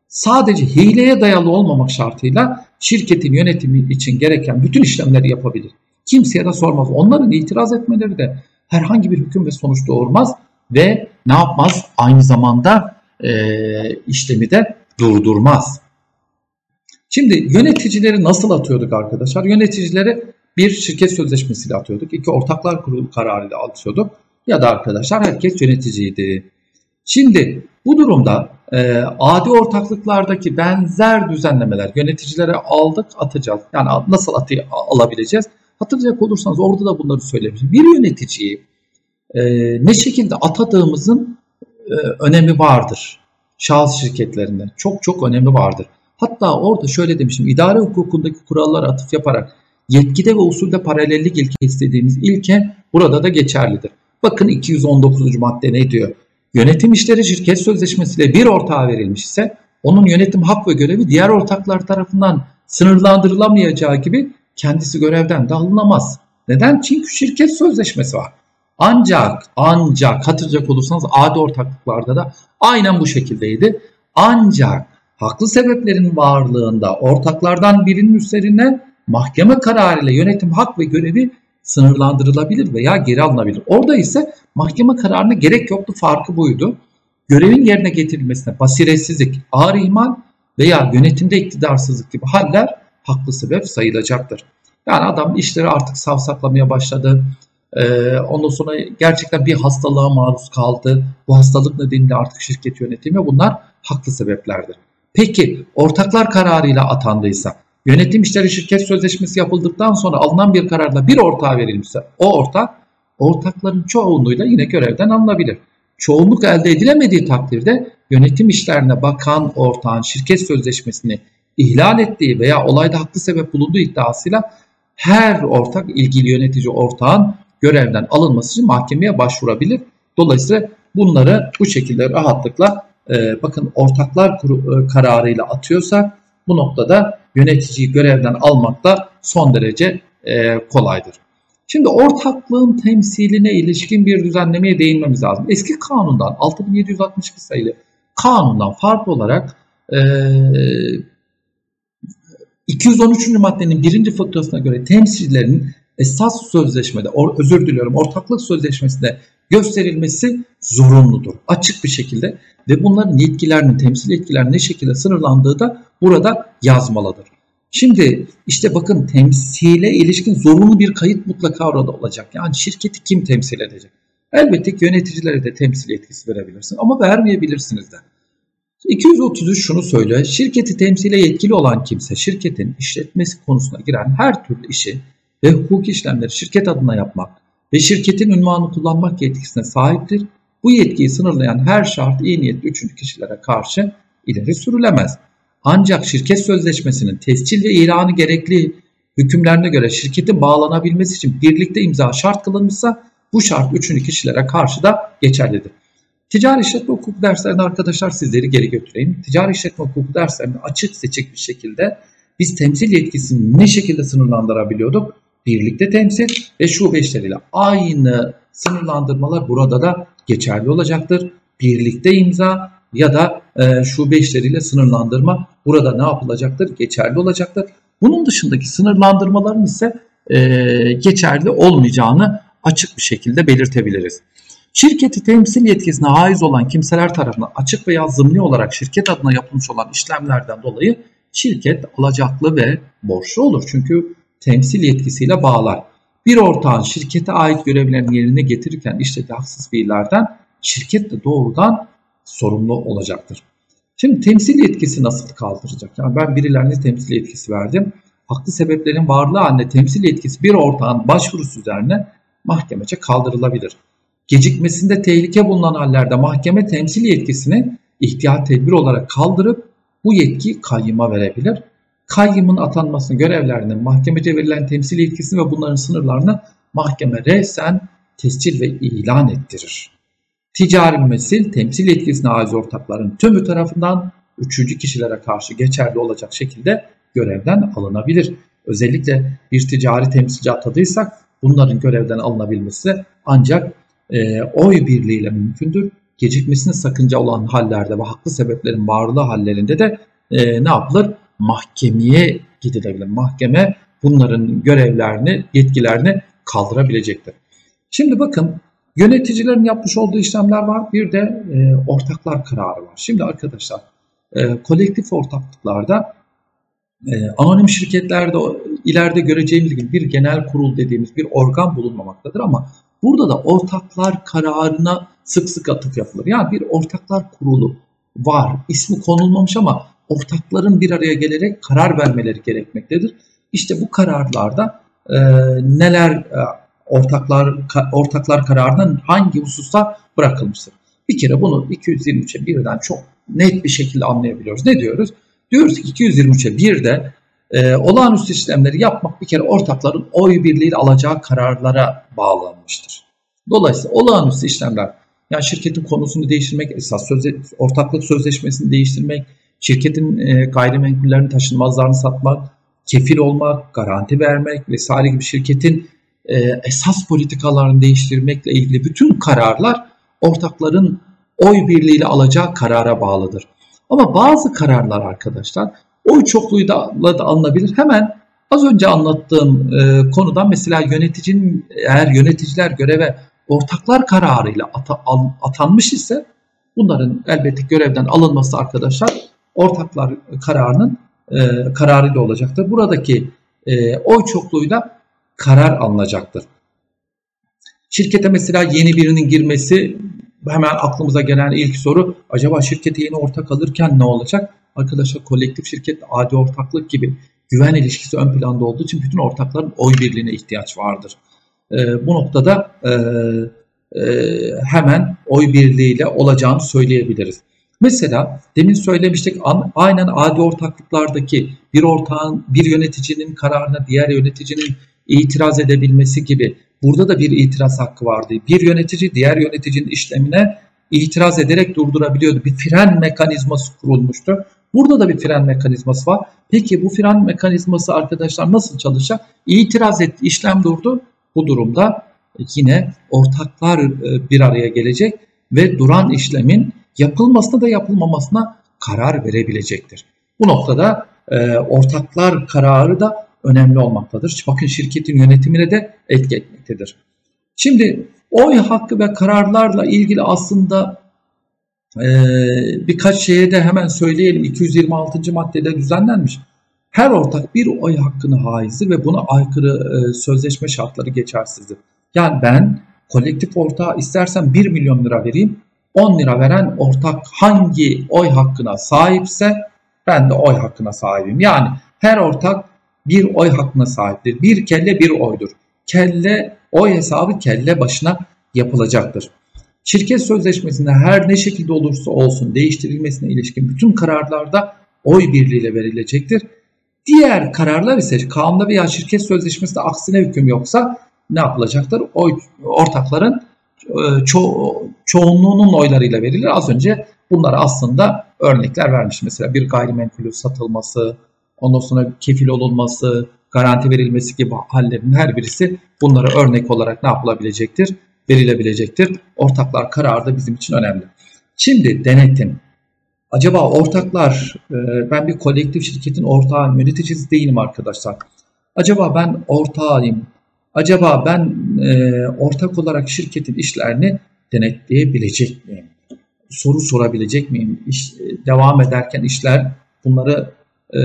sadece hileye dayalı olmamak şartıyla şirketin yönetimi için gereken bütün işlemleri yapabilir. Kimseye de sormaz. Onların itiraz etmeleri de herhangi bir hüküm ve sonuç doğurmaz ve ne yapmaz? Aynı zamanda e, işlemi de durdurmaz. Şimdi yöneticileri nasıl atıyorduk arkadaşlar? Yöneticileri bir şirket sözleşmesiyle atıyorduk. iki ortaklar kurulu kararıyla atıyorduk. Ya da arkadaşlar herkes yöneticiydi. Şimdi bu durumda e, adi ortaklıklardaki benzer düzenlemeler yöneticilere aldık atacağız. Yani nasıl atı alabileceğiz? Hatırlayacak olursanız orada da bunları söylemiştim. Bir yöneticiyi e, ne şekilde atadığımızın e, önemi vardır. Şahıs şirketlerinde çok çok önemi vardır. Hatta orada şöyle demiştim. İdare hukukundaki kurallara atıf yaparak yetkide ve usulde paralellik ilke istediğimiz ilke burada da geçerlidir. Bakın 219. madde ne diyor? Yönetim işleri şirket sözleşmesiyle bir ortağa verilmiş ise onun yönetim hak ve görevi diğer ortaklar tarafından sınırlandırılamayacağı gibi kendisi görevden de alınamaz. Neden? Çünkü şirket sözleşmesi var. Ancak, ancak hatırlayacak olursanız adi ortaklıklarda da aynen bu şekildeydi. Ancak haklı sebeplerin varlığında ortaklardan birinin üzerine mahkeme kararıyla yönetim hak ve görevi sınırlandırılabilir veya geri alınabilir. Orada ise mahkeme kararına gerek yoktu farkı buydu. Görevin yerine getirilmesine basiretsizlik, ağır ihmal veya yönetimde iktidarsızlık gibi haller haklı sebep sayılacaktır. Yani adam işleri artık savsaklamaya başladı. Ee, ondan sonra gerçekten bir hastalığa maruz kaldı. Bu hastalık nedeniyle artık şirket yönetimi bunlar haklı sebeplerdir. Peki ortaklar kararıyla atandıysa Yönetim işleri şirket sözleşmesi yapıldıktan sonra alınan bir kararla bir ortağa verilmişse o ortak ortakların çoğunluğuyla yine görevden alınabilir. Çoğunluk elde edilemediği takdirde yönetim işlerine bakan ortağın şirket sözleşmesini ihlal ettiği veya olayda haklı sebep bulunduğu iddiasıyla her ortak ilgili yönetici ortağın görevden alınması için mahkemeye başvurabilir. Dolayısıyla bunları bu şekilde rahatlıkla e, bakın ortaklar kuru, e, kararıyla atıyorsak bu noktada yöneticiyi görevden almak da son derece e, kolaydır. Şimdi ortaklığın temsiline ilişkin bir düzenlemeye değinmemiz lazım. Eski kanundan 6762 sayılı kanundan farklı olarak e, 213. maddenin birinci fıkrasına göre temsilcilerin esas sözleşmede, or, özür diliyorum ortaklık sözleşmesinde gösterilmesi zorunludur. Açık bir şekilde ve bunların yetkilerinin, temsil yetkilerinin ne şekilde sınırlandığı da burada yazmalıdır. Şimdi işte bakın temsile ilişkin zorunlu bir kayıt mutlaka orada olacak. Yani şirketi kim temsil edecek? Elbette ki yöneticilere de temsil yetkisi verebilirsin ama vermeyebilirsiniz de. 233 şunu söylüyor. Şirketi temsile yetkili olan kimse şirketin işletmesi konusuna giren her türlü işi ve hukuk işlemleri şirket adına yapmak ve şirketin ünvanı kullanmak yetkisine sahiptir. Bu yetkiyi sınırlayan her şart iyi niyetli üçüncü kişilere karşı ileri sürülemez. Ancak şirket sözleşmesinin tescil ve ilanı gerekli hükümlerine göre şirketin bağlanabilmesi için birlikte imza şart kılınmışsa bu şart üçüncü kişilere karşı da geçerlidir. Ticari işletme hukuku derslerinde arkadaşlar sizleri geri götüreyim. Ticari işletme hukuku derslerinde açık seçik bir şekilde biz temsil yetkisini ne şekilde sınırlandırabiliyorduk? Birlikte temsil ve şube işleriyle aynı sınırlandırmalar burada da geçerli olacaktır. Birlikte imza ya da e, şube işleriyle sınırlandırma burada ne yapılacaktır? Geçerli olacaktır. Bunun dışındaki sınırlandırmaların ise e, geçerli olmayacağını açık bir şekilde belirtebiliriz. Şirketi temsil yetkisine haiz olan kimseler tarafından açık veya zımni olarak şirket adına yapılmış olan işlemlerden dolayı şirket alacaklı ve borçlu olur. Çünkü temsil yetkisiyle bağlar. Bir ortağın şirkete ait görevlerini yerine getirirken işlediği haksız fiillerden şirket de doğrudan sorumlu olacaktır. Şimdi temsil yetkisi nasıl kaldıracak? Yani ben birilerine temsil yetkisi verdim. Haklı sebeplerin varlığı halinde temsil yetkisi bir ortağın başvurusu üzerine mahkemece kaldırılabilir. Gecikmesinde tehlike bulunan hallerde mahkeme temsil yetkisini ihtiyat tedbir olarak kaldırıp bu yetki kayyıma verebilir. Kayyımın atanmasını görevlerinin mahkemece verilen temsil yetkisini ve bunların sınırlarını mahkeme resen tescil ve ilan ettirir. Ticari mümesil temsil yetkisine ait ortakların tümü tarafından üçüncü kişilere karşı geçerli olacak şekilde görevden alınabilir. Özellikle bir ticari temsilci atadıysak bunların görevden alınabilmesi ancak e, oy birliğiyle mümkündür. Gecikmesine sakınca olan hallerde ve haklı sebeplerin varlığı hallerinde de e, ne yapılır? Mahkemeye gidilebilir. Mahkeme bunların görevlerini, yetkilerini kaldırabilecektir. Şimdi bakın yöneticilerin yapmış olduğu işlemler var. Bir de e, ortaklar kararı var. Şimdi arkadaşlar e, kolektif ortaklıklarda e, anonim şirketlerde ileride göreceğimiz gibi bir genel kurul dediğimiz bir organ bulunmamaktadır ama burada da ortaklar kararına sık sık atıf yapılır. Yani bir ortaklar kurulu var. İsmi konulmamış ama ortakların bir araya gelerek karar vermeleri gerekmektedir. İşte bu kararlarda e, neler e, ortaklar ka, ortaklar kararının hangi hususta bırakılmıştır? Bir kere bunu 223'e birden çok net bir şekilde anlayabiliyoruz. Ne diyoruz? Diyoruz ki 223'e birde e, olağanüstü işlemleri yapmak bir kere ortakların oy birliğiyle alacağı kararlara bağlanmıştır. Dolayısıyla olağanüstü işlemler yani şirketin konusunu değiştirmek, esas sözle, ortaklık sözleşmesini değiştirmek, şirketin e, gayrimenkullerini taşınmazlarını satmak, kefil olmak, garanti vermek vesaire gibi şirketin e, esas politikalarını değiştirmekle ilgili bütün kararlar ortakların oy birliğiyle alacağı karara bağlıdır. Ama bazı kararlar arkadaşlar oy çokluğu da, da alınabilir. Hemen az önce anlattığım e, konudan mesela yöneticinin eğer yöneticiler göreve ortaklar kararıyla ata, al, atanmış ise bunların elbette görevden alınması arkadaşlar ortaklar kararının e, kararıyla olacaktır. Buradaki e, oy çokluğuyla karar alınacaktır. Şirkete mesela yeni birinin girmesi hemen aklımıza gelen ilk soru acaba şirkete yeni ortak alırken ne olacak? Arkadaşlar kolektif şirket, adi ortaklık gibi güven ilişkisi ön planda olduğu için bütün ortakların oy birliğine ihtiyaç vardır. E, bu noktada e, e, hemen oy birliğiyle olacağını söyleyebiliriz. Mesela demin söylemiştik aynen adi ortaklıklardaki bir ortağın bir yöneticinin kararına diğer yöneticinin itiraz edebilmesi gibi burada da bir itiraz hakkı vardı. Bir yönetici diğer yöneticinin işlemine itiraz ederek durdurabiliyordu. Bir fren mekanizması kurulmuştu. Burada da bir fren mekanizması var. Peki bu fren mekanizması arkadaşlar nasıl çalışacak? İtiraz etti, işlem durdu. Bu durumda yine ortaklar e, bir araya gelecek ve duran işlemin yapılmasına da yapılmamasına karar verebilecektir. Bu noktada e, ortaklar kararı da önemli olmaktadır. Bakın şirketin yönetimine de etki etmektedir. Şimdi oy hakkı ve kararlarla ilgili aslında birkaç şeye de hemen söyleyelim. 226. maddede düzenlenmiş. Her ortak bir oy hakkını haizdir ve buna aykırı e, sözleşme şartları geçersizdir. Yani ben kolektif ortağa istersen 1 milyon lira vereyim 10 lira veren ortak hangi oy hakkına sahipse ben de oy hakkına sahibim. Yani her ortak bir oy hakkına sahiptir. Bir kelle bir oydur. Kelle oy hesabı kelle başına yapılacaktır. Şirket sözleşmesinde her ne şekilde olursa olsun değiştirilmesine ilişkin bütün kararlarda oy birliğiyle verilecektir. Diğer kararlar ise kanunda veya şirket sözleşmesinde aksine hüküm yoksa ne yapılacaktır? Oy, ortakların e, ço çoğunluğunun oylarıyla verilir. Az önce bunlara aslında örnekler vermiş. Mesela bir gayrimenkulü satılması, ondan sonra kefil olunması, garanti verilmesi gibi hallerin her birisi bunlara örnek olarak ne yapılabilecektir? Verilebilecektir. Ortaklar kararı da bizim için önemli. Şimdi denetim. Acaba ortaklar, e, ben bir kolektif şirketin ortağı, yöneticisi değilim arkadaşlar. Acaba ben ortağıyım, Acaba ben e, ortak olarak şirketin işlerini denetleyebilecek miyim? Soru sorabilecek miyim? İş, e, devam ederken işler bunları e,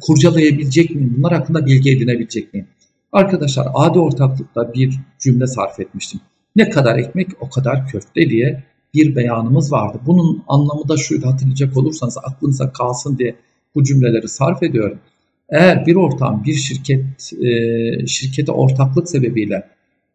kurcalayabilecek miyim? Bunlar hakkında bilgi edinebilecek miyim? Arkadaşlar adi ortaklıkta bir cümle sarf etmiştim. Ne kadar ekmek o kadar köfte diye bir beyanımız vardı. Bunun anlamı da şuydu hatırlayacak olursanız aklınıza kalsın diye bu cümleleri sarf ediyorum. Eğer bir ortam bir şirket e, şirkete ortaklık sebebiyle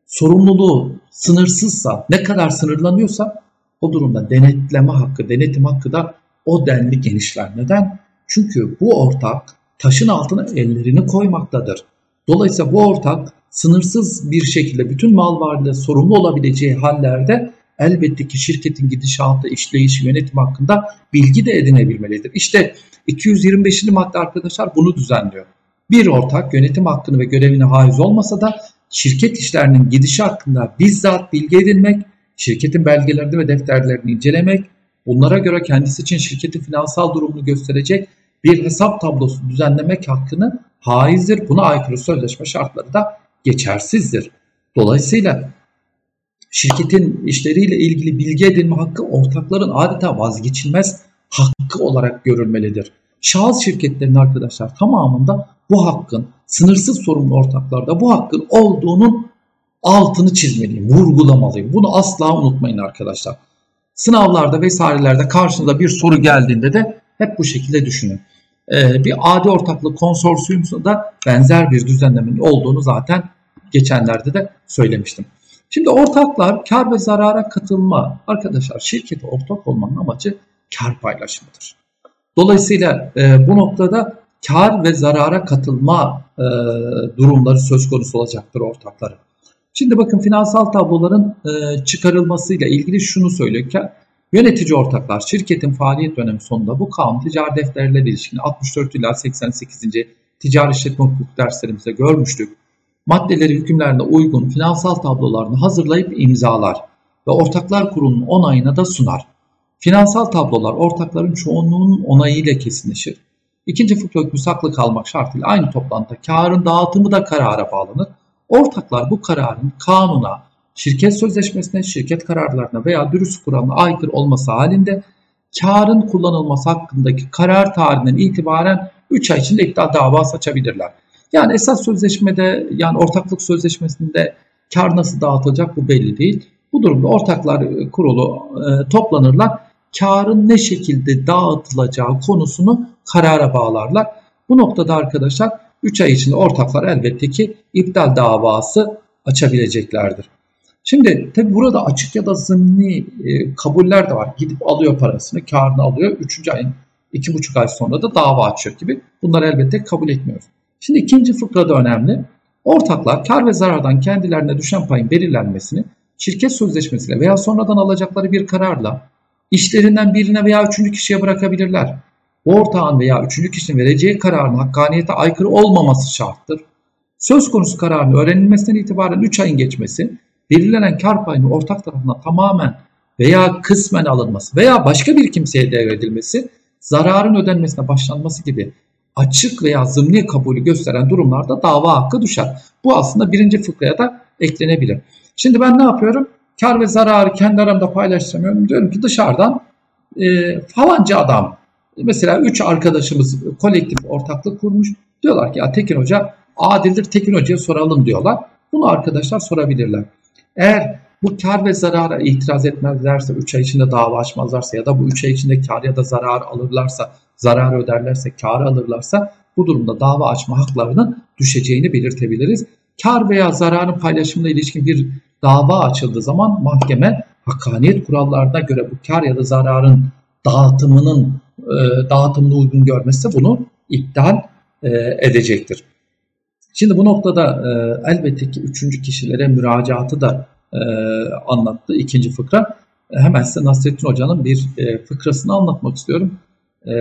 sorumluluğu sınırsızsa ne kadar sınırlanıyorsa o durumda denetleme hakkı, denetim hakkı da o denli genişler. Neden? Çünkü bu ortak taşın altına ellerini koymaktadır. Dolayısıyla bu ortak sınırsız bir şekilde bütün mal varlığı sorumlu olabileceği hallerde elbette ki şirketin gidişatı, işleyiş, yönetim hakkında bilgi de edinebilmelidir. İşte 225. madde arkadaşlar bunu düzenliyor. Bir ortak yönetim hakkını ve görevine haiz olmasa da şirket işlerinin gidişi hakkında bizzat bilgi edinmek, şirketin belgelerini ve defterlerini incelemek, bunlara göre kendisi için şirketin finansal durumunu gösterecek bir hesap tablosu düzenlemek hakkını haizdir. Buna aykırı sözleşme şartları da geçersizdir. Dolayısıyla şirketin işleriyle ilgili bilgi edinme hakkı ortakların adeta vazgeçilmez hakkı olarak görülmelidir. Şahıs şirketlerinin arkadaşlar tamamında bu hakkın sınırsız sorumlu ortaklarda bu hakkın olduğunun altını çizmeliyim, vurgulamalıyım. Bunu asla unutmayın arkadaşlar. Sınavlarda vesairelerde karşınıza bir soru geldiğinde de hep bu şekilde düşünün. Ee, bir adi ortaklık konsorsiyumunda da benzer bir düzenlemenin olduğunu zaten geçenlerde de söylemiştim. Şimdi ortaklar kar ve zarara katılma. Arkadaşlar şirkete ortak olmanın amacı kar paylaşımıdır. Dolayısıyla e, bu noktada kar ve zarara katılma e, durumları söz konusu olacaktır ortakları. Şimdi bakın finansal tabloların e, çıkarılmasıyla ilgili şunu söylüyor ki yönetici ortaklar şirketin faaliyet dönemi sonunda bu kanun ticari defterlerle ilişkin 64 ila 88. ticari işletme hukuk derslerimizde görmüştük. Maddeleri hükümlerine uygun finansal tablolarını hazırlayıp imzalar ve ortaklar kurulunun onayına da sunar. Finansal tablolar ortakların çoğunluğunun onayıyla kesinleşir. İkinci fıkra hükmü saklı kalmak şartıyla aynı toplantıda karın dağıtımı da karara bağlanır. Ortaklar bu kararın kanuna, şirket sözleşmesine, şirket kararlarına veya dürüst kuralına aykırı olması halinde karın kullanılması hakkındaki karar tarihinden itibaren 3 ay içinde iptal davası açabilirler. Yani esas sözleşmede yani ortaklık sözleşmesinde kar nasıl dağıtılacak bu belli değil. Bu durumda ortaklar kurulu e, toplanırlar karın ne şekilde dağıtılacağı konusunu karara bağlarlar. Bu noktada arkadaşlar 3 ay içinde ortaklar elbette ki iptal davası açabileceklerdir. Şimdi tabi burada açık ya da zımni e, kabuller de var. Gidip alıyor parasını, karını alıyor. 3. ayın 2,5 ay sonra da dava açıyor gibi. Bunları elbette kabul etmiyoruz. Şimdi ikinci fıkra da önemli. Ortaklar kar ve zarardan kendilerine düşen payın belirlenmesini şirket sözleşmesiyle veya sonradan alacakları bir kararla işlerinden birine veya üçüncü kişiye bırakabilirler. Bu ortağın veya üçüncü kişinin vereceği kararın hakkaniyete aykırı olmaması şarttır. Söz konusu kararın öğrenilmesinden itibaren 3 ayın geçmesi, belirlenen kar payının ortak tarafından tamamen veya kısmen alınması veya başka bir kimseye devredilmesi, zararın ödenmesine başlanması gibi açık veya zımni kabulü gösteren durumlarda dava hakkı düşer. Bu aslında birinci fıkraya da eklenebilir. Şimdi ben ne yapıyorum? Kar ve zararı kendi aramda paylaştıramıyorum. Diyorum ki dışarıdan e, falanca adam mesela üç arkadaşımız kolektif ortaklık kurmuş. Diyorlar ki ya Tekin Hoca adildir Tekin Hoca'ya soralım diyorlar. Bunu arkadaşlar sorabilirler. Eğer bu kar ve zarara itiraz etmezlerse, 3 ay içinde dava açmazlarsa ya da bu 3 ay içinde kar ya da zarar alırlarsa, zarar öderlerse, kar alırlarsa bu durumda dava açma haklarının düşeceğini belirtebiliriz. Kar veya zararın paylaşımına ilişkin bir dava açıldığı zaman mahkeme hakkaniyet kurallarına göre bu kar ya da zararın dağıtımının e, dağıtımını uygun görmezse bunu iptal e, edecektir. Şimdi bu noktada e, elbette ki üçüncü kişilere müracaatı da e, anlattı ikinci fıkra. E, hemen size Nasrettin Hoca'nın bir e, fıkrasını anlatmak istiyorum. E,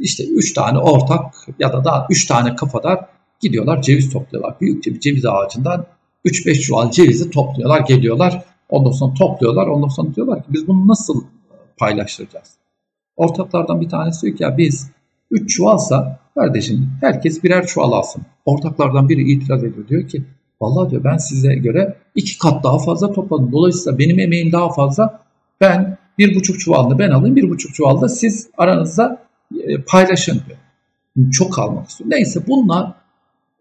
işte üç tane ortak ya da daha üç tane kafadar gidiyorlar ceviz topluyorlar. Büyükçe bir ceviz ağacından 3-5 çuval cevizi topluyorlar, geliyorlar. Ondan sonra topluyorlar. Ondan sonra diyorlar ki biz bunu nasıl paylaştıracağız? Ortaklardan bir tanesi diyor ki ya biz 3 çuvalsa kardeşim herkes birer çuval alsın. Ortaklardan biri itiraz ediyor. Diyor ki vallahi diyor ben size göre iki kat daha fazla topladım. Dolayısıyla benim emeğim daha fazla. Ben bir buçuk çuvalını ben alayım bir buçuk çuvalda siz aranızda e, paylaşın diyor. Çok almak istiyor. Neyse bunlar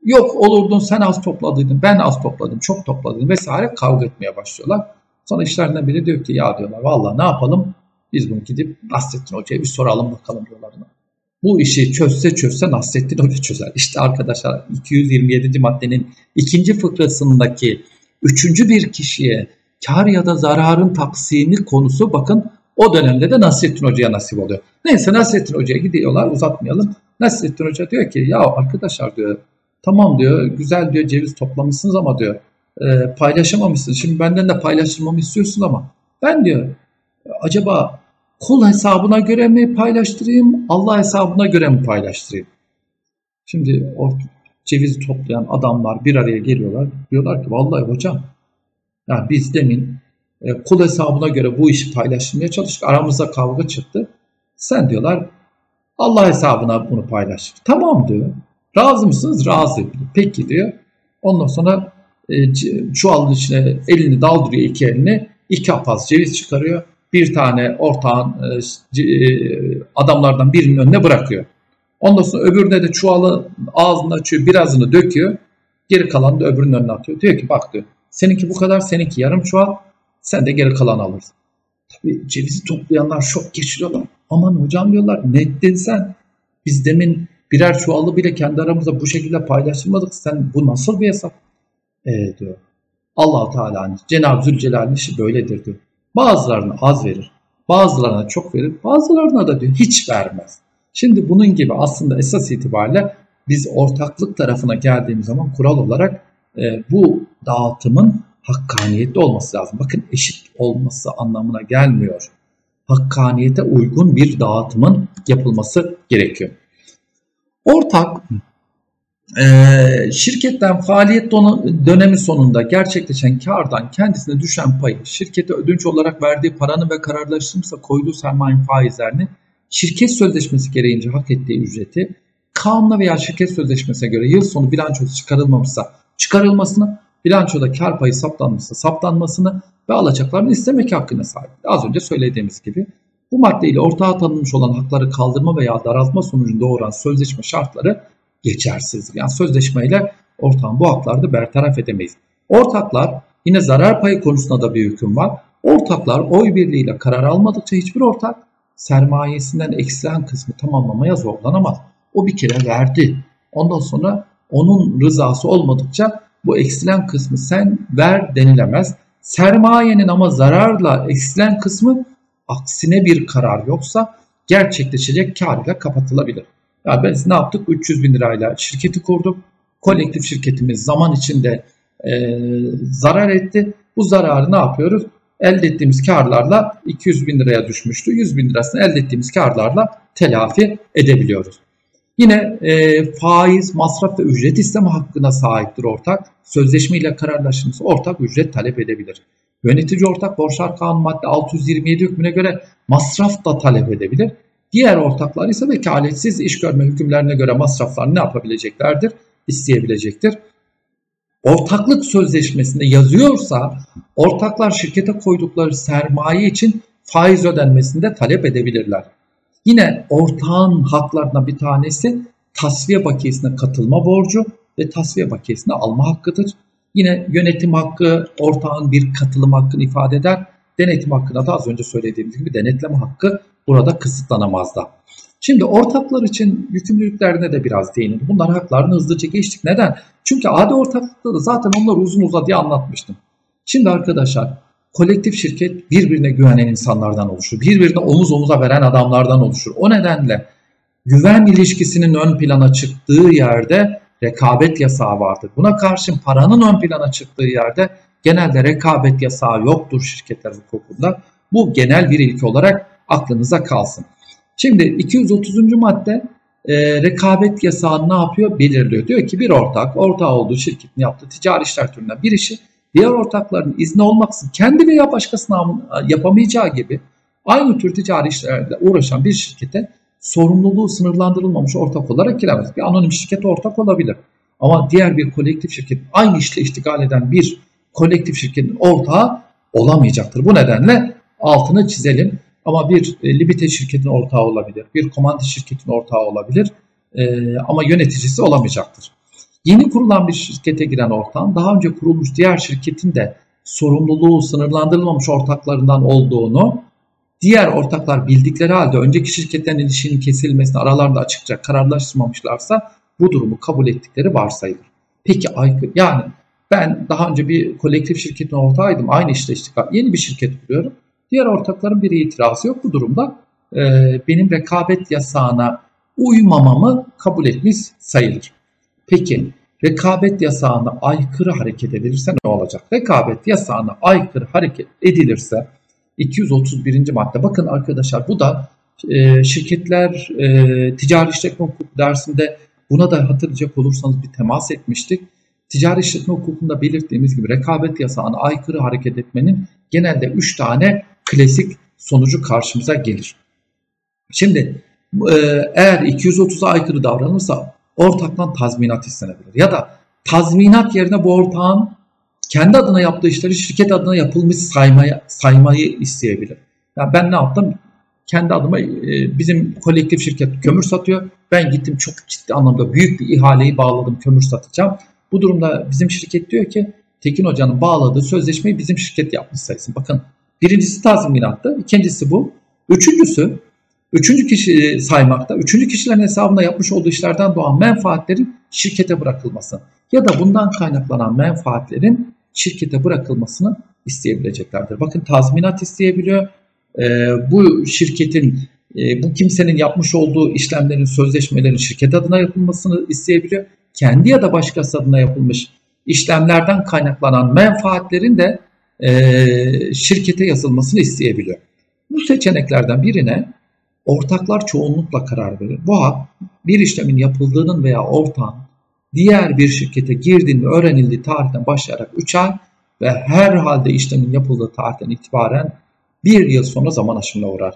yok olurdun sen az topladıydın ben az topladım çok topladım vesaire kavga etmeye başlıyorlar. Sonra işlerinden biri diyor ki ya diyorlar vallahi ne yapalım biz bunu gidip Nasrettin Hoca'ya bir soralım bakalım diyorlar. Bu işi çözse çözse Nasrettin Hoca çözer. İşte arkadaşlar 227. maddenin ikinci fıkrasındaki üçüncü bir kişiye kar ya da zararın taksimi konusu bakın o dönemde de Nasrettin Hoca'ya nasip oluyor. Neyse Nasrettin Hoca'ya gidiyorlar uzatmayalım. Nasrettin Hoca diyor ki ya arkadaşlar diyor tamam diyor güzel diyor ceviz toplamışsınız ama diyor e, paylaşamamışsınız. Şimdi benden de paylaşılmamı istiyorsun ama ben diyor acaba kul hesabına göre mi paylaştırayım, Allah hesabına göre mi paylaştırayım? Şimdi o cevizi toplayan adamlar bir araya geliyorlar. Diyorlar ki vallahi hocam yani biz demin e, kul hesabına göre bu işi paylaştırmaya çalıştık. Aramızda kavga çıktı. Sen diyorlar Allah hesabına bunu paylaş. Tamam diyor. Razı mısınız? Razı. Peki diyor. Ondan sonra e, çuvalın içine elini daldırıyor iki elini. iki apaz ceviz çıkarıyor bir tane ortağın e, e, adamlardan birinin önüne bırakıyor. Ondan sonra öbürüne de çuvalı ağzını açıyor, birazını döküyor. Geri kalanı da öbürünün önüne atıyor. Diyor ki bak diyor, seninki bu kadar, seninki yarım çuval, sen de geri kalan alırsın. Tabii cevizi toplayanlar şok geçiriyorlar. Aman hocam diyorlar, ne ettin sen? Biz demin birer çuvalı bile kendi aramızda bu şekilde paylaştırmadık. Sen bu nasıl bir hesap? E diyor. allah Teala'nın Cenab-ı Zülcelal'in işi böyledir diyor. Bazılarına az verir, bazılarına çok verir, bazılarına da diyor hiç vermez. Şimdi bunun gibi aslında esas itibariyle biz ortaklık tarafına geldiğimiz zaman kural olarak e, bu dağıtımın hakkaniyetli olması lazım. Bakın eşit olması anlamına gelmiyor. Hakkaniyete uygun bir dağıtımın yapılması gerekiyor. Ortak ee, şirketten faaliyet dönemi sonunda gerçekleşen kardan kendisine düşen payı, şirkete ödünç olarak verdiği paranın ve kararlaştırmışsa koyduğu sermaye faizlerini, şirket sözleşmesi gereğince hak ettiği ücreti, kanuna veya şirket sözleşmesine göre yıl sonu bilançosu çıkarılmamışsa çıkarılmasını, bilançoda kar payı saptanmışsa saptanmasını ve alacaklarını istemek hakkına sahip. Az önce söylediğimiz gibi bu maddeyle ortağa tanınmış olan hakları kaldırma veya daraltma sonucunda doğuran sözleşme şartları geçersiz. Yani sözleşmeyle ortağın bu hakları bertaraf edemeyiz. Ortaklar yine zarar payı konusunda da bir hüküm var. Ortaklar oy birliğiyle karar almadıkça hiçbir ortak sermayesinden eksilen kısmı tamamlamaya zorlanamaz. O bir kere verdi. Ondan sonra onun rızası olmadıkça bu eksilen kısmı sen ver denilemez. Sermayenin ama zararla eksilen kısmı aksine bir karar yoksa gerçekleşecek kar ile kapatılabilir. Ya biz ne yaptık? 300 bin lirayla şirketi kurduk. Kolektif şirketimiz zaman içinde e, zarar etti. Bu zararı ne yapıyoruz? Elde ettiğimiz karlarla 200 bin liraya düşmüştü. 100 bin lirasını elde ettiğimiz karlarla telafi edebiliyoruz. Yine e, faiz, masraf ve ücret isteme hakkına sahiptir ortak. Sözleşme ile kararlaşılmış ortak ücret talep edebilir. Yönetici ortak borçlar kanun madde 627 hükmüne göre masraf da talep edebilir Diğer ortaklar ise vekaletsiz iş görme hükümlerine göre masraflarını ne yapabileceklerdir? İsteyebilecektir. Ortaklık sözleşmesinde yazıyorsa ortaklar şirkete koydukları sermaye için faiz ödenmesini de talep edebilirler. Yine ortağın haklarından bir tanesi tasfiye bakiyesine katılma borcu ve tasfiye bakiyesine alma hakkıdır. Yine yönetim hakkı ortağın bir katılım hakkını ifade eder. Denetim hakkına da az önce söylediğimiz gibi denetleme hakkı burada kısıtlanamaz da. Şimdi ortaklar için yükümlülüklerine de biraz değinildi. Bunlar haklarını hızlıca geçtik. Neden? Çünkü adi ortaklıkta da zaten onları uzun uzadıya anlatmıştım. Şimdi arkadaşlar kolektif şirket birbirine güvenen insanlardan oluşur. Birbirine omuz omuza veren adamlardan oluşur. O nedenle güven ilişkisinin ön plana çıktığı yerde rekabet yasağı vardır. Buna karşın paranın ön plana çıktığı yerde genelde rekabet yasağı yoktur şirketler hukukunda. Bu genel bir ilke olarak aklınıza kalsın. Şimdi 230. madde e, rekabet yasağı ne yapıyor? Belirliyor. Diyor ki bir ortak, ortağı olduğu şirketin yaptığı ticari işler türünden bir işi diğer ortakların izni olmaksızın kendi veya başkasının yapamayacağı gibi aynı tür ticari işlerle uğraşan bir şirkete sorumluluğu sınırlandırılmamış ortak olarak giremez. Bir anonim şirket ortak olabilir. Ama diğer bir kolektif şirket aynı işle iştigal eden bir kolektif şirketin ortağı olamayacaktır. Bu nedenle altını çizelim. Ama bir e, Libite şirketin ortağı olabilir, bir komandi şirketin ortağı olabilir e, ama yöneticisi olamayacaktır. Yeni kurulan bir şirkete giren ortağın daha önce kurulmuş diğer şirketin de sorumluluğu sınırlandırılmamış ortaklarından olduğunu diğer ortaklar bildikleri halde önceki şirketten ilişkinin kesilmesini aralarında açıkça kararlaştırmamışlarsa bu durumu kabul ettikleri varsayılır. Peki yani ben daha önce bir kolektif şirketin ortağıydım. Aynı işte işte yeni bir şirket kuruyorum. Diğer ortakların bir itirazı yok bu durumda. E, benim rekabet yasağına uymamamı kabul etmiş sayılır. Peki rekabet yasağına aykırı hareket edilirse ne olacak? Rekabet yasağına aykırı hareket edilirse 231. madde bakın arkadaşlar bu da e, şirketler e, ticari işletme hukuku dersinde buna da hatırlayacak olursanız bir temas etmiştik. Ticari işletme hukukunda belirttiğimiz gibi rekabet yasağına aykırı hareket etmenin genelde 3 tane klasik sonucu karşımıza gelir. Şimdi e, eğer 230'a aykırı davranırsa ortaktan tazminat istenebilir. Ya da tazminat yerine bu ortağın kendi adına yaptığı işleri şirket adına yapılmış saymaya, saymayı isteyebilir. Yani ben ne yaptım? Kendi adıma e, bizim kolektif şirket kömür satıyor. Ben gittim çok ciddi anlamda büyük bir ihaleyi bağladım kömür satacağım. Bu durumda bizim şirket diyor ki Tekin Hoca'nın bağladığı sözleşmeyi bizim şirket yapmış sayısın. Bakın Birincisi tazminattı. ikincisi bu. Üçüncüsü, üçüncü kişi saymakta. Üçüncü kişilerin hesabına yapmış olduğu işlerden doğan menfaatlerin şirkete bırakılması ya da bundan kaynaklanan menfaatlerin şirkete bırakılmasını isteyebileceklerdir. Bakın tazminat isteyebiliyor. E, bu şirketin, e, bu kimsenin yapmış olduğu işlemlerin, sözleşmelerin şirket adına yapılmasını isteyebiliyor. Kendi ya da başkası adına yapılmış işlemlerden kaynaklanan menfaatlerin de e, şirkete yazılmasını isteyebiliyor. Bu seçeneklerden birine ortaklar çoğunlukla karar verir. Bu hak bir işlemin yapıldığının veya ortağın diğer bir şirkete girdiğini öğrenildiği tarihten başlayarak 3 ay ve her halde işlemin yapıldığı tarihten itibaren bir yıl sonra zaman aşımına uğrar.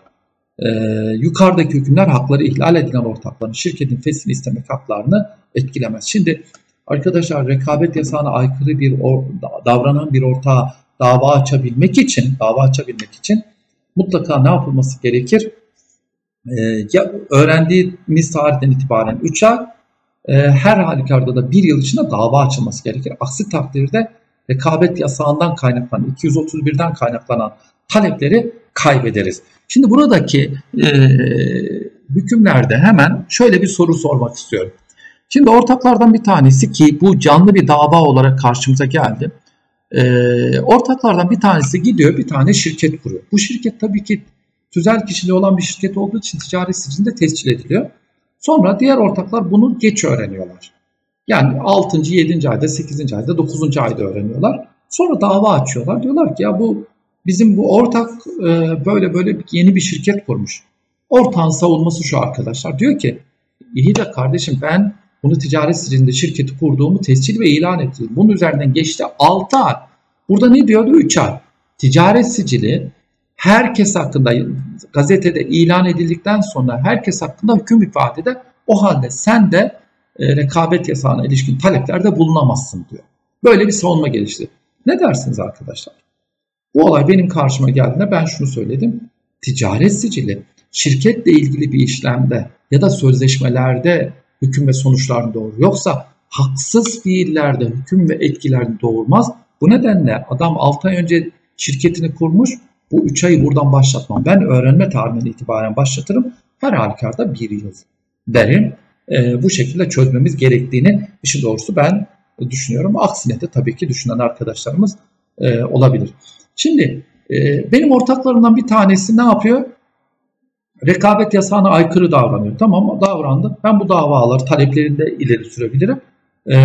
Ee, yukarıdaki hükümler hakları ihlal edilen ortakların şirketin feslini istemek haklarını etkilemez. Şimdi arkadaşlar rekabet yasağına aykırı bir davranan bir ortağa dava açabilmek için, dava açabilmek için mutlaka ne yapılması gerekir? Ee, ya öğrendiğimiz tarihten itibaren 3 ay, e, her halükarda da 1 yıl içinde dava açılması gerekir. Aksi takdirde rekabet yasağından kaynaklanan, 231'den kaynaklanan talepleri kaybederiz. Şimdi buradaki e, hükümlerde hemen şöyle bir soru sormak istiyorum. Şimdi ortaklardan bir tanesi ki bu canlı bir dava olarak karşımıza geldi. E, ortaklardan bir tanesi gidiyor bir tane şirket kuruyor. Bu şirket tabii ki tüzel kişiliği olan bir şirket olduğu için ticari sicilinde tescil ediliyor. Sonra diğer ortaklar bunu geç öğreniyorlar. Yani 6. 7. ayda, 8. ayda, 9. ayda öğreniyorlar. Sonra dava açıyorlar. Diyorlar ki ya bu bizim bu ortak e, böyle böyle yeni bir şirket kurmuş. Ortağın savunması şu arkadaşlar. Diyor ki iyi de kardeşim ben bunu ticaret sicilinde şirketi kurduğumu tescil ve ilan ettim. Bunun üzerinden geçti 6 ay. Burada ne diyordu? 3 ay. Ticaret sicili herkes hakkında gazetede ilan edildikten sonra herkes hakkında hüküm ifadede o halde sen de e, rekabet yasağına ilişkin taleplerde bulunamazsın diyor. Böyle bir savunma gelişti. Ne dersiniz arkadaşlar? Bu olay benim karşıma geldiğinde ben şunu söyledim. Ticaret sicili şirketle ilgili bir işlemde ya da sözleşmelerde hüküm ve sonuçlarını doğurur. Yoksa haksız fiillerde hüküm ve etkilerini doğurmaz. Bu nedenle adam 6 ay önce şirketini kurmuş. Bu 3 ayı buradan başlatmam. Ben öğrenme tarihinden itibaren başlatırım. Her halükarda bir yıl derim. E, bu şekilde çözmemiz gerektiğini işin doğrusu ben düşünüyorum. Aksine de tabii ki düşünen arkadaşlarımız e, olabilir. Şimdi e, benim ortaklarımdan bir tanesi ne yapıyor? Rekabet yasağına aykırı davranıyor. Tamam davrandı. Ben bu davaları taleplerinde ileri sürebilirim. E,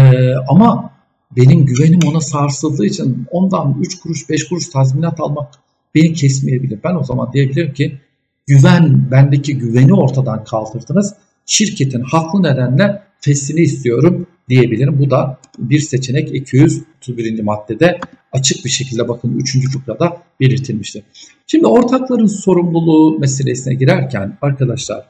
ama benim güvenim ona sarsıldığı için ondan 3 kuruş 5 kuruş tazminat almak beni kesmeyebilir. Ben o zaman diyebilirim ki güven, bendeki güveni ortadan kaldırdınız. Şirketin haklı nedenle fesini istiyorum diyebilirim. Bu da bir seçenek 231. maddede açık bir şekilde bakın 3. fıkrada belirtilmiştir. Şimdi ortakların sorumluluğu meselesine girerken arkadaşlar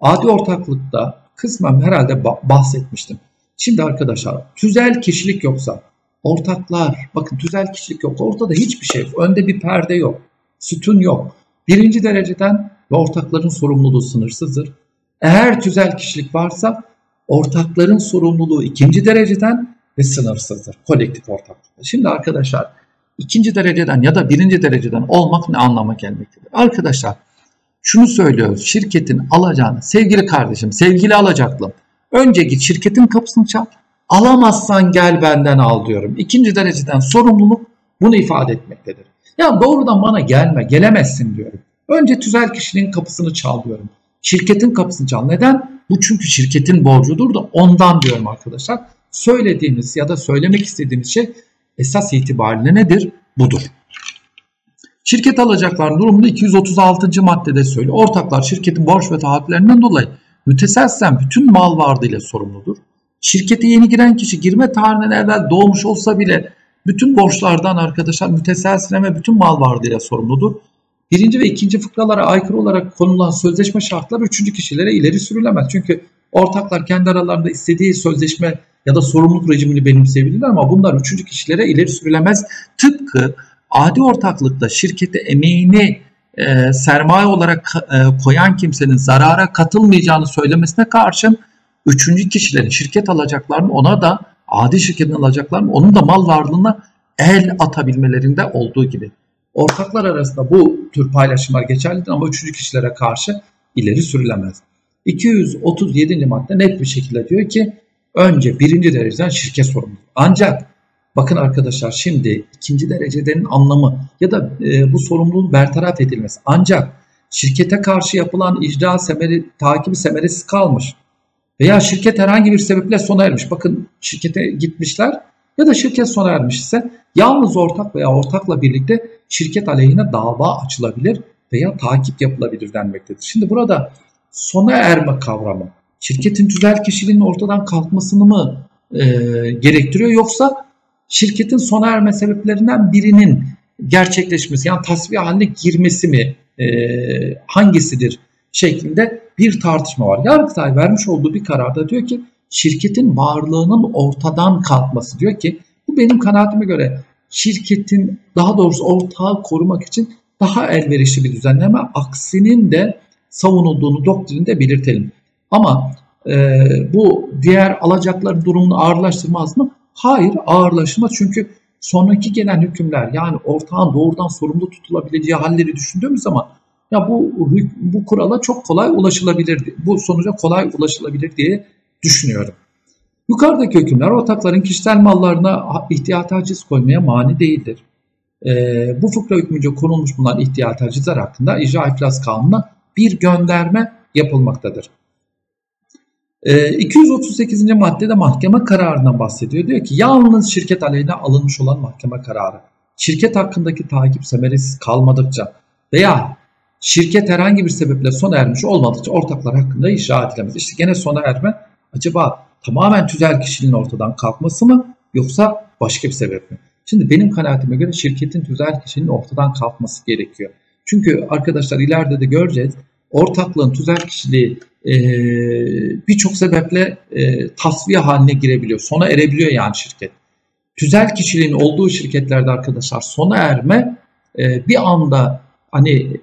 adi ortaklıkta kısmen herhalde bahsetmiştim. Şimdi arkadaşlar tüzel kişilik yoksa ortaklar bakın tüzel kişilik yok ortada hiçbir şey yok. Önde bir perde yok. Sütun yok. Birinci dereceden ve ortakların sorumluluğu sınırsızdır. Eğer tüzel kişilik varsa ortakların sorumluluğu ikinci dereceden ve sınırsızdır. Kolektif ortaklık. Şimdi arkadaşlar ikinci dereceden ya da birinci dereceden olmak ne anlama gelmektedir? Arkadaşlar şunu söylüyoruz. Şirketin alacağını sevgili kardeşim, sevgili alacaklım. Önce git şirketin kapısını çal. Alamazsan gel benden al diyorum. İkinci dereceden sorumluluk bunu ifade etmektedir. Ya doğrudan bana gelme, gelemezsin diyorum. Önce tüzel kişinin kapısını çal diyorum. Şirketin kapısını çal. Neden? Bu çünkü şirketin borcudur da ondan diyorum arkadaşlar. Söylediğimiz ya da söylemek istediğimiz şey esas itibariyle nedir? Budur. Şirket alacakların durumunda 236. maddede söylüyor. Ortaklar şirketin borç ve taahhütlerinden dolayı müteselsen bütün mal vardığıyla sorumludur. Şirkete yeni giren kişi girme tarihinden evvel doğmuş olsa bile bütün borçlardan arkadaşlar müteselsilen ve bütün mal vardığıyla sorumludur. Birinci ve ikinci fıkralara aykırı olarak konulan sözleşme şartları üçüncü kişilere ileri sürülemez. Çünkü ortaklar kendi aralarında istediği sözleşme ya da sorumluluk rejimini benimseyebilirler ama bunlar üçüncü kişilere ileri sürülemez. Tıpkı adi ortaklıkta şirkete emeğini e, sermaye olarak e, koyan kimsenin zarara katılmayacağını söylemesine karşın üçüncü kişilerin şirket alacaklarını ona da adi şirketin alacaklarını onun da mal varlığına el atabilmelerinde olduğu gibi. Ortaklar arasında bu tür paylaşımlar geçerlidir ama üçüncü kişilere karşı ileri sürülemez. 237. madde net bir şekilde diyor ki önce birinci dereceden şirket sorumlu. Ancak bakın arkadaşlar şimdi ikinci dereceden anlamı ya da e, bu sorumluluğun bertaraf edilmesi. Ancak şirkete karşı yapılan icra semeri, takibi semeresiz kalmış veya şirket herhangi bir sebeple sona ermiş. Bakın şirkete gitmişler ya da şirket sona ermiş ise yalnız ortak veya ortakla birlikte şirket aleyhine dava açılabilir veya takip yapılabilir denmektedir. Şimdi burada sona erme kavramı şirketin tüzel kişiliğinin ortadan kalkmasını mı e, gerektiriyor yoksa şirketin sona erme sebeplerinden birinin gerçekleşmesi yani tasfiye haline girmesi mi e, hangisidir şeklinde bir tartışma var. Yargıtay vermiş olduğu bir kararda diyor ki şirketin varlığının ortadan kalkması diyor ki bu benim kanaatime göre şirketin daha doğrusu ortağı korumak için daha elverişli bir düzenleme aksinin de savunulduğunu doktrinde belirtelim. Ama e, bu diğer alacakların durumunu ağırlaştırmaz mı? Hayır ağırlaşmaz çünkü sonraki gelen hükümler yani ortağın doğrudan sorumlu tutulabileceği halleri düşündüğümüz zaman ya bu bu kurala çok kolay ulaşılabilir, bu sonuca kolay ulaşılabilir diye düşünüyorum. Yukarıdaki hükümler ortakların kişisel mallarına ihtiyat haciz koymaya mani değildir. E, bu fıkra hükmünce konulmuş bulunan ihtiyat hacizler hakkında icra iflas kanununa bir gönderme yapılmaktadır. E, ee, 238. maddede mahkeme kararından bahsediyor. Diyor ki yalnız şirket aleyhine alınmış olan mahkeme kararı şirket hakkındaki takip semeresiz kalmadıkça veya şirket herhangi bir sebeple sona ermiş olmadıkça ortaklar hakkında icra edilemez. İşte gene sona erme acaba tamamen tüzel kişiliğin ortadan kalkması mı yoksa başka bir sebep mi? Şimdi benim kanaatime göre şirketin tüzel kişiliğin ortadan kalkması gerekiyor. Çünkü arkadaşlar ileride de göreceğiz. Ortaklığın tüzel kişiliği e, birçok sebeple e, tasfiye haline girebiliyor. Sona erebiliyor yani şirket. Tüzel kişiliğin olduğu şirketlerde arkadaşlar sona erme e, bir anda hani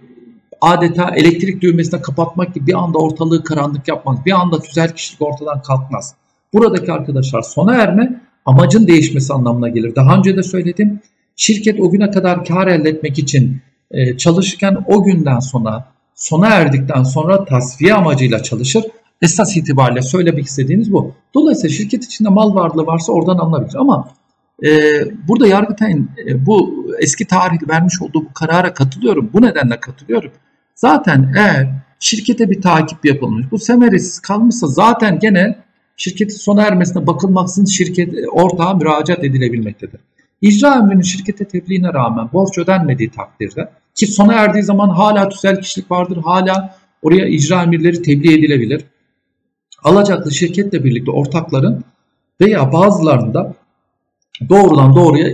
adeta elektrik düğmesine kapatmak gibi bir anda ortalığı karanlık yapmaz. Bir anda tüzel kişilik ortadan kalkmaz. Buradaki arkadaşlar sona erme amacın değişmesi anlamına gelir. Daha önce de söyledim. Şirket o güne kadar kar elde etmek için e, çalışırken o günden sonra sona erdikten sonra tasfiye amacıyla çalışır. Esas itibariyle söylemek istediğiniz bu. Dolayısıyla şirket içinde mal varlığı varsa oradan alınabilir. Ama e, burada Yargıtay'ın e, bu eski tarih vermiş olduğu bu karara katılıyorum. Bu nedenle katılıyorum. Zaten eğer şirkete bir takip yapılmış, bu semeresiz kalmışsa zaten gene şirketin sona ermesine bakılmaksızın şirket ortağa müracaat edilebilmektedir. İcra emrinin şirkete tebliğine rağmen borç ödenmediği takdirde ki sona erdiği zaman hala tüzel kişilik vardır, hala oraya icra emirleri tebliğ edilebilir. Alacaklı şirketle birlikte ortakların veya bazılarında doğrudan doğruya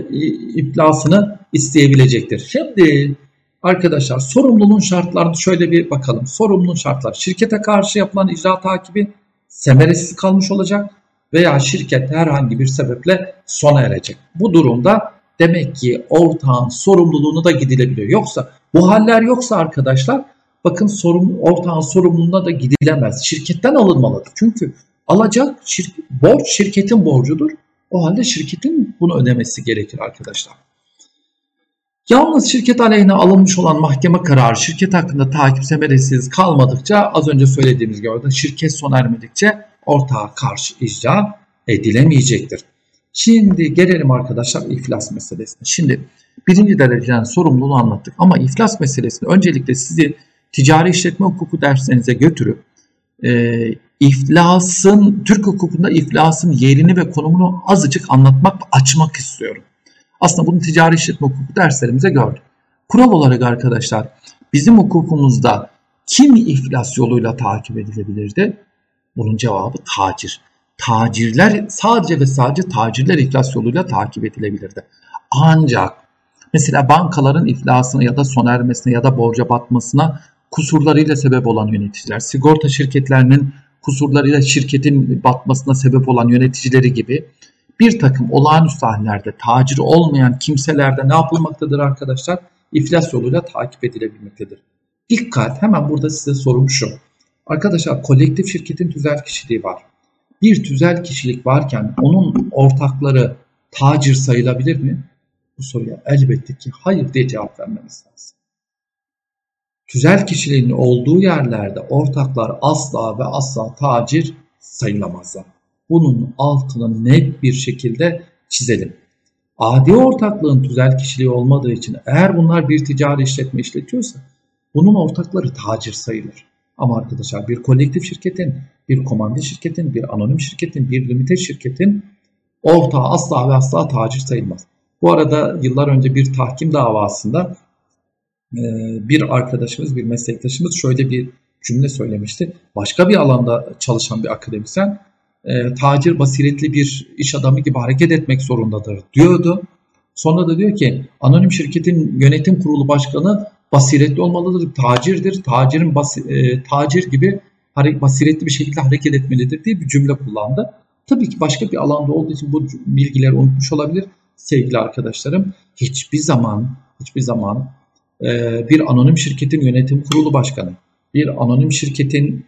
iflasını isteyebilecektir. Şimdi arkadaşlar sorumluluğun şartlarını şöyle bir bakalım. Sorumluluğun şartları şirkete karşı yapılan icra takibi semeresiz kalmış olacak veya şirket herhangi bir sebeple sona erecek. Bu durumda demek ki ortağın sorumluluğunu da gidilebiliyor. Yoksa bu haller yoksa arkadaşlar bakın sorum, ortağın sorumluluğuna da gidilemez. Şirketten alınmalıdır. Çünkü alacak şir, borç şirketin borcudur. O halde şirketin bunu ödemesi gerekir arkadaşlar. Yalnız şirket aleyhine alınmış olan mahkeme kararı şirket hakkında takip semeresiz kalmadıkça az önce söylediğimiz gibi şirket sona ermedikçe ortağa karşı icra edilemeyecektir. Şimdi gelelim arkadaşlar iflas meselesine. Şimdi birinci dereceden sorumluluğu anlattık ama iflas meselesini öncelikle sizi ticari işletme hukuku derslerinize götürüp e, iflasın, Türk hukukunda iflasın yerini ve konumunu azıcık anlatmak açmak istiyorum. Aslında bunu ticari işletme hukuku derslerimize gördük. Kural olarak arkadaşlar bizim hukukumuzda kim iflas yoluyla takip edilebilirdi? Bunun cevabı tacir. Tacirler sadece ve sadece tacirler iflas yoluyla takip edilebilirdi. Ancak mesela bankaların iflasına ya da sona ermesine ya da borca batmasına kusurlarıyla sebep olan yöneticiler, sigorta şirketlerinin kusurlarıyla şirketin batmasına sebep olan yöneticileri gibi bir takım olağanüstü hallerde tacir olmayan kimselerde ne yapılmaktadır arkadaşlar? İflas yoluyla takip edilebilmektedir. Dikkat hemen burada size sorum şu. Arkadaşlar kolektif şirketin tüzel kişiliği var. Bir tüzel kişilik varken onun ortakları tacir sayılabilir mi? Bu soruya elbette ki hayır diye cevap vermemiz lazım. Tüzel kişiliğin olduğu yerlerde ortaklar asla ve asla tacir sayılamazlar. Bunun altını net bir şekilde çizelim. Adi ortaklığın tüzel kişiliği olmadığı için eğer bunlar bir ticari işletme işletiyorsa bunun ortakları tacir sayılır. Ama arkadaşlar bir kolektif şirketin, bir komando şirketin, bir anonim şirketin, bir limited şirketin ortağı asla ve asla tacir sayılmaz. Bu arada yıllar önce bir tahkim davasında e, bir arkadaşımız, bir meslektaşımız şöyle bir cümle söylemişti. Başka bir alanda çalışan bir akademisyen e, tacir basiretli bir iş adamı gibi hareket etmek zorundadır diyordu. Sonra da diyor ki anonim şirketin yönetim kurulu başkanı basiretli olmalıdır, tacirdir. Tacirin basi, e, tacir gibi basiretli bir şekilde hareket etmelidir diye bir cümle kullandı. Tabii ki başka bir alanda olduğu için bu bilgileri unutmuş olabilir sevgili arkadaşlarım. Hiçbir zaman hiçbir zaman e, bir anonim şirketin yönetim kurulu başkanı, bir anonim şirketin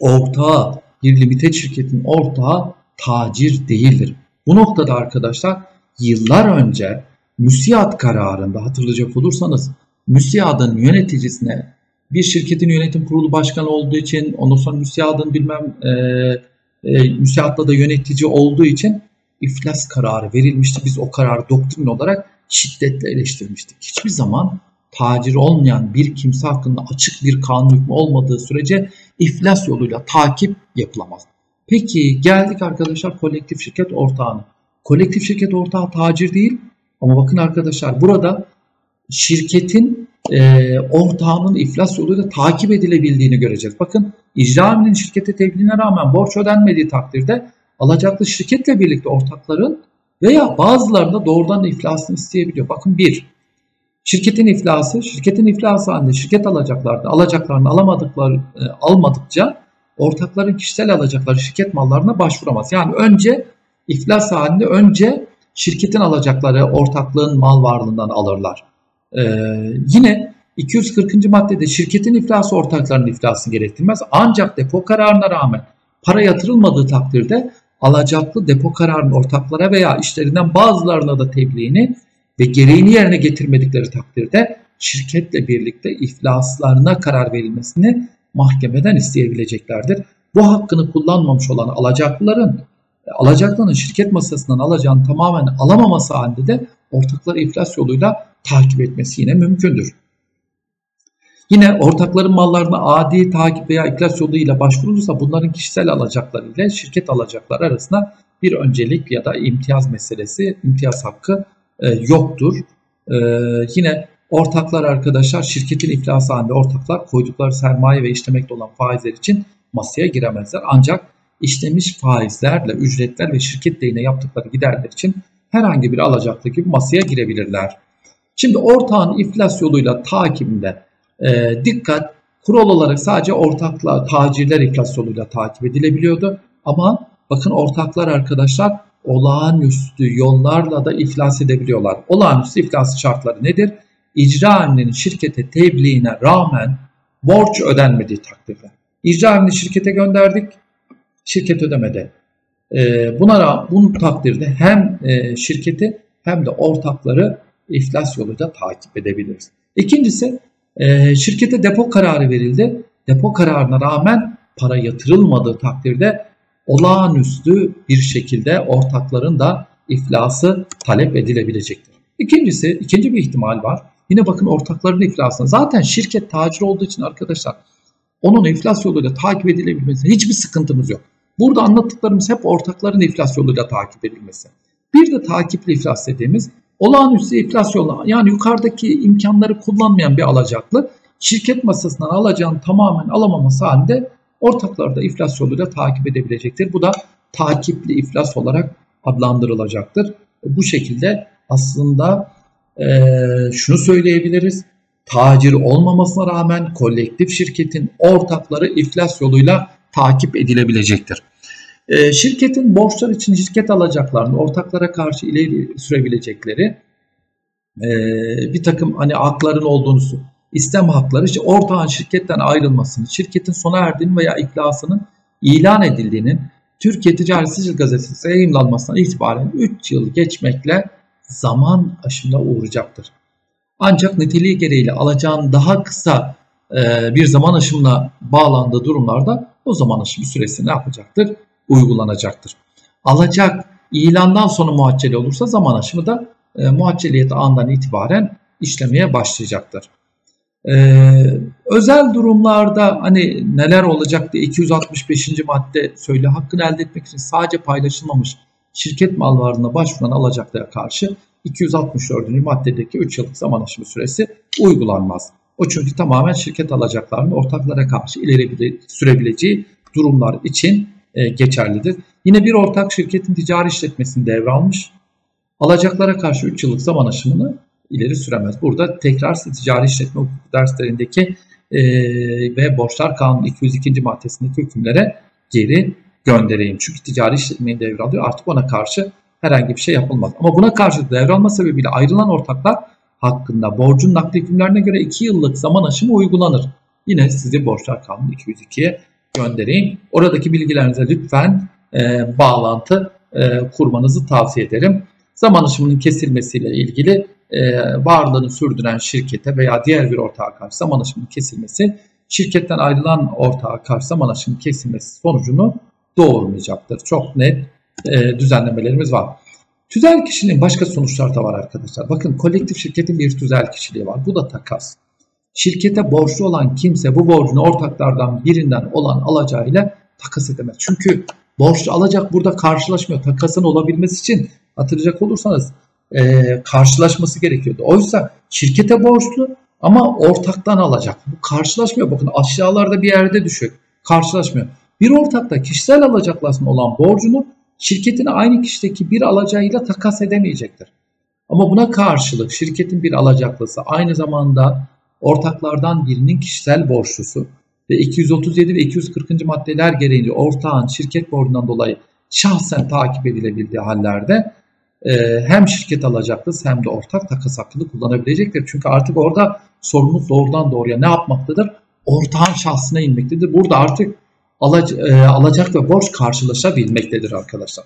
ortağı, bir limited şirketin ortağı tacir değildir. Bu noktada arkadaşlar yıllar önce müsiyat kararında hatırlayacak olursanız müsiyadın yöneticisine bir şirketin yönetim kurulu başkanı olduğu için ondan sonra müsiyadın bilmem e, e, müsiyatta da yönetici olduğu için iflas kararı verilmişti. Biz o kararı doktrin olarak şiddetle eleştirmiştik. Hiçbir zaman tacir olmayan bir kimse hakkında açık bir kanun hükmü olmadığı sürece iflas yoluyla takip yapılamaz. Peki geldik arkadaşlar kolektif şirket ortağına. Kolektif şirket ortağı tacir değil ama bakın arkadaşlar burada şirketin e, ortağının iflas yoluyla takip edilebildiğini göreceğiz. Bakın icra şirkete tebliğine rağmen borç ödenmediği takdirde alacaklı şirketle birlikte ortakların veya bazılarında doğrudan da iflasını isteyebiliyor. Bakın bir, Şirketin iflası, şirketin iflası halinde şirket alacaklarını, alacaklarını alamadıkları, e, almadıkça ortakların kişisel alacakları şirket mallarına başvuramaz. Yani önce iflas halinde önce şirketin alacakları ortaklığın mal varlığından alırlar. Ee, yine 240. maddede şirketin iflası ortaklarının iflasını gerektirmez. Ancak depo kararına rağmen para yatırılmadığı takdirde alacaklı depo kararının ortaklara veya işlerinden bazılarına da tebliğini ve gereğini yerine getirmedikleri takdirde şirketle birlikte iflaslarına karar verilmesini mahkemeden isteyebileceklerdir. Bu hakkını kullanmamış olan alacaklıların alacaklının şirket masasından alacağını tamamen alamaması halinde de ortakları iflas yoluyla takip etmesi yine mümkündür. Yine ortakların mallarına adi takip veya iflas yoluyla başvurulursa bunların kişisel alacakları ile şirket alacakları arasında bir öncelik ya da imtiyaz meselesi, imtiyaz hakkı e, yoktur. E, yine ortaklar arkadaşlar şirketin iflası halinde ortaklar koydukları sermaye ve işlemekte olan faizler için masaya giremezler. Ancak işlemiş faizlerle ücretler ve şirket lehine yaptıkları giderler için herhangi bir alacaklı gibi masaya girebilirler. Şimdi ortağın iflas yoluyla takibinde e, dikkat kural olarak sadece ortakla tacirler iflas yoluyla takip edilebiliyordu. Ama bakın ortaklar arkadaşlar olağanüstü yollarla da iflas edebiliyorlar. Olağanüstü iflas şartları nedir? İcra emrinin şirkete tebliğine rağmen borç ödenmediği takdirde. İcra emrini şirkete gönderdik, şirket ödemedi. Ee, buna bunun takdirde hem e, şirketi hem de ortakları iflas yoluyla takip edebiliriz. İkincisi e, şirkete depo kararı verildi. Depo kararına rağmen para yatırılmadığı takdirde olağanüstü bir şekilde ortakların da iflası talep edilebilecektir. İkincisi, ikinci bir ihtimal var. Yine bakın ortakların iflasına. Zaten şirket tacir olduğu için arkadaşlar onun iflas yoluyla takip edilebilmesi hiçbir sıkıntımız yok. Burada anlattıklarımız hep ortakların iflas yoluyla takip edilmesi. Bir de takipli iflas dediğimiz olağanüstü iflas yolu yani yukarıdaki imkanları kullanmayan bir alacaklı şirket masasından alacağını tamamen alamaması halinde ortakları da iflas yoluyla takip edebilecektir. Bu da takipli iflas olarak adlandırılacaktır. Bu şekilde aslında e, şunu söyleyebiliriz. Tacir olmamasına rağmen kolektif şirketin ortakları iflas yoluyla takip edilebilecektir. E, şirketin borçlar için şirket alacaklarını ortaklara karşı ileri sürebilecekleri e, bir takım hani hakların olduğunu istem hakları işte ortağın şirketten ayrılmasını, şirketin sona erdiğini veya iflasının ilan edildiğinin Türkiye Ticaret Sicil Gazetesi'ne yayınlanmasından itibaren 3 yıl geçmekle zaman aşımına uğrayacaktır. Ancak niteliği gereğiyle alacağın daha kısa e, bir zaman aşımına bağlandığı durumlarda o zaman aşımı süresi ne yapacaktır? Uygulanacaktır. Alacak ilandan sonra muhacceli olursa zaman aşımı da e, muhacceliyet andan itibaren işlemeye başlayacaktır. Ee, özel durumlarda hani neler olacak diye 265. madde söyle hakkını elde etmek için sadece paylaşılmamış şirket mal varlığına başvuran alacaklara karşı 264. maddedeki 3 yıllık zaman aşımı süresi uygulanmaz. O çünkü tamamen şirket alacaklarının ortaklara karşı ileri sürebileceği durumlar için e, geçerlidir. Yine bir ortak şirketin ticari işletmesini devralmış. Alacaklara karşı 3 yıllık zaman aşımını ileri süremez. Burada tekrar ticari işletme hukuku derslerindeki e, ve borçlar kanunu 202. maddesindeki hükümlere geri göndereyim. Çünkü ticari işletmeyi devralıyor artık ona karşı herhangi bir şey yapılmaz. Ama buna karşı devralma sebebiyle ayrılan ortaklar hakkında borcun nakli hükümlerine göre 2 yıllık zaman aşımı uygulanır. Yine sizi borçlar kanunu 202'ye göndereyim. Oradaki bilgilerinize lütfen e, bağlantı e, kurmanızı tavsiye ederim. Zaman aşımının kesilmesiyle ilgili varlığını sürdüren şirkete veya diğer bir ortağa karşı zaman aşımının kesilmesi şirketten ayrılan ortağa karşı zaman aşımının kesilmesi sonucunu doğurmayacaktır. Çok net e, düzenlemelerimiz var. Tüzel kişiliğin başka sonuçları da var arkadaşlar. Bakın kolektif şirketin bir tüzel kişiliği var. Bu da takas. Şirkete borçlu olan kimse bu borcunu ortaklardan birinden olan alacağıyla takas edemez. Çünkü borçlu alacak burada karşılaşmıyor. Takasın olabilmesi için hatırlayacak olursanız e, karşılaşması gerekiyordu. Oysa şirkete borçlu ama ortaktan alacak. Bu karşılaşmıyor. Bakın aşağılarda bir yerde düşüyor. Karşılaşmıyor. Bir ortakta kişisel alacaklasına olan borcunu şirketin aynı kişideki bir alacağıyla takas edemeyecektir. Ama buna karşılık şirketin bir alacaklısı aynı zamanda ortaklardan birinin kişisel borçlusu ve 237 ve 240. maddeler gereğince ortağın şirket borcundan dolayı şahsen takip edilebildiği hallerde hem şirket alacaklısı hem de ortak takas hakkını kullanabilecektir. Çünkü artık orada sorumluluk doğrudan doğruya ne yapmaktadır? Ortağın şahsına inmektedir. Burada artık e, alacak ve borç karşılaşabilmektedir arkadaşlar.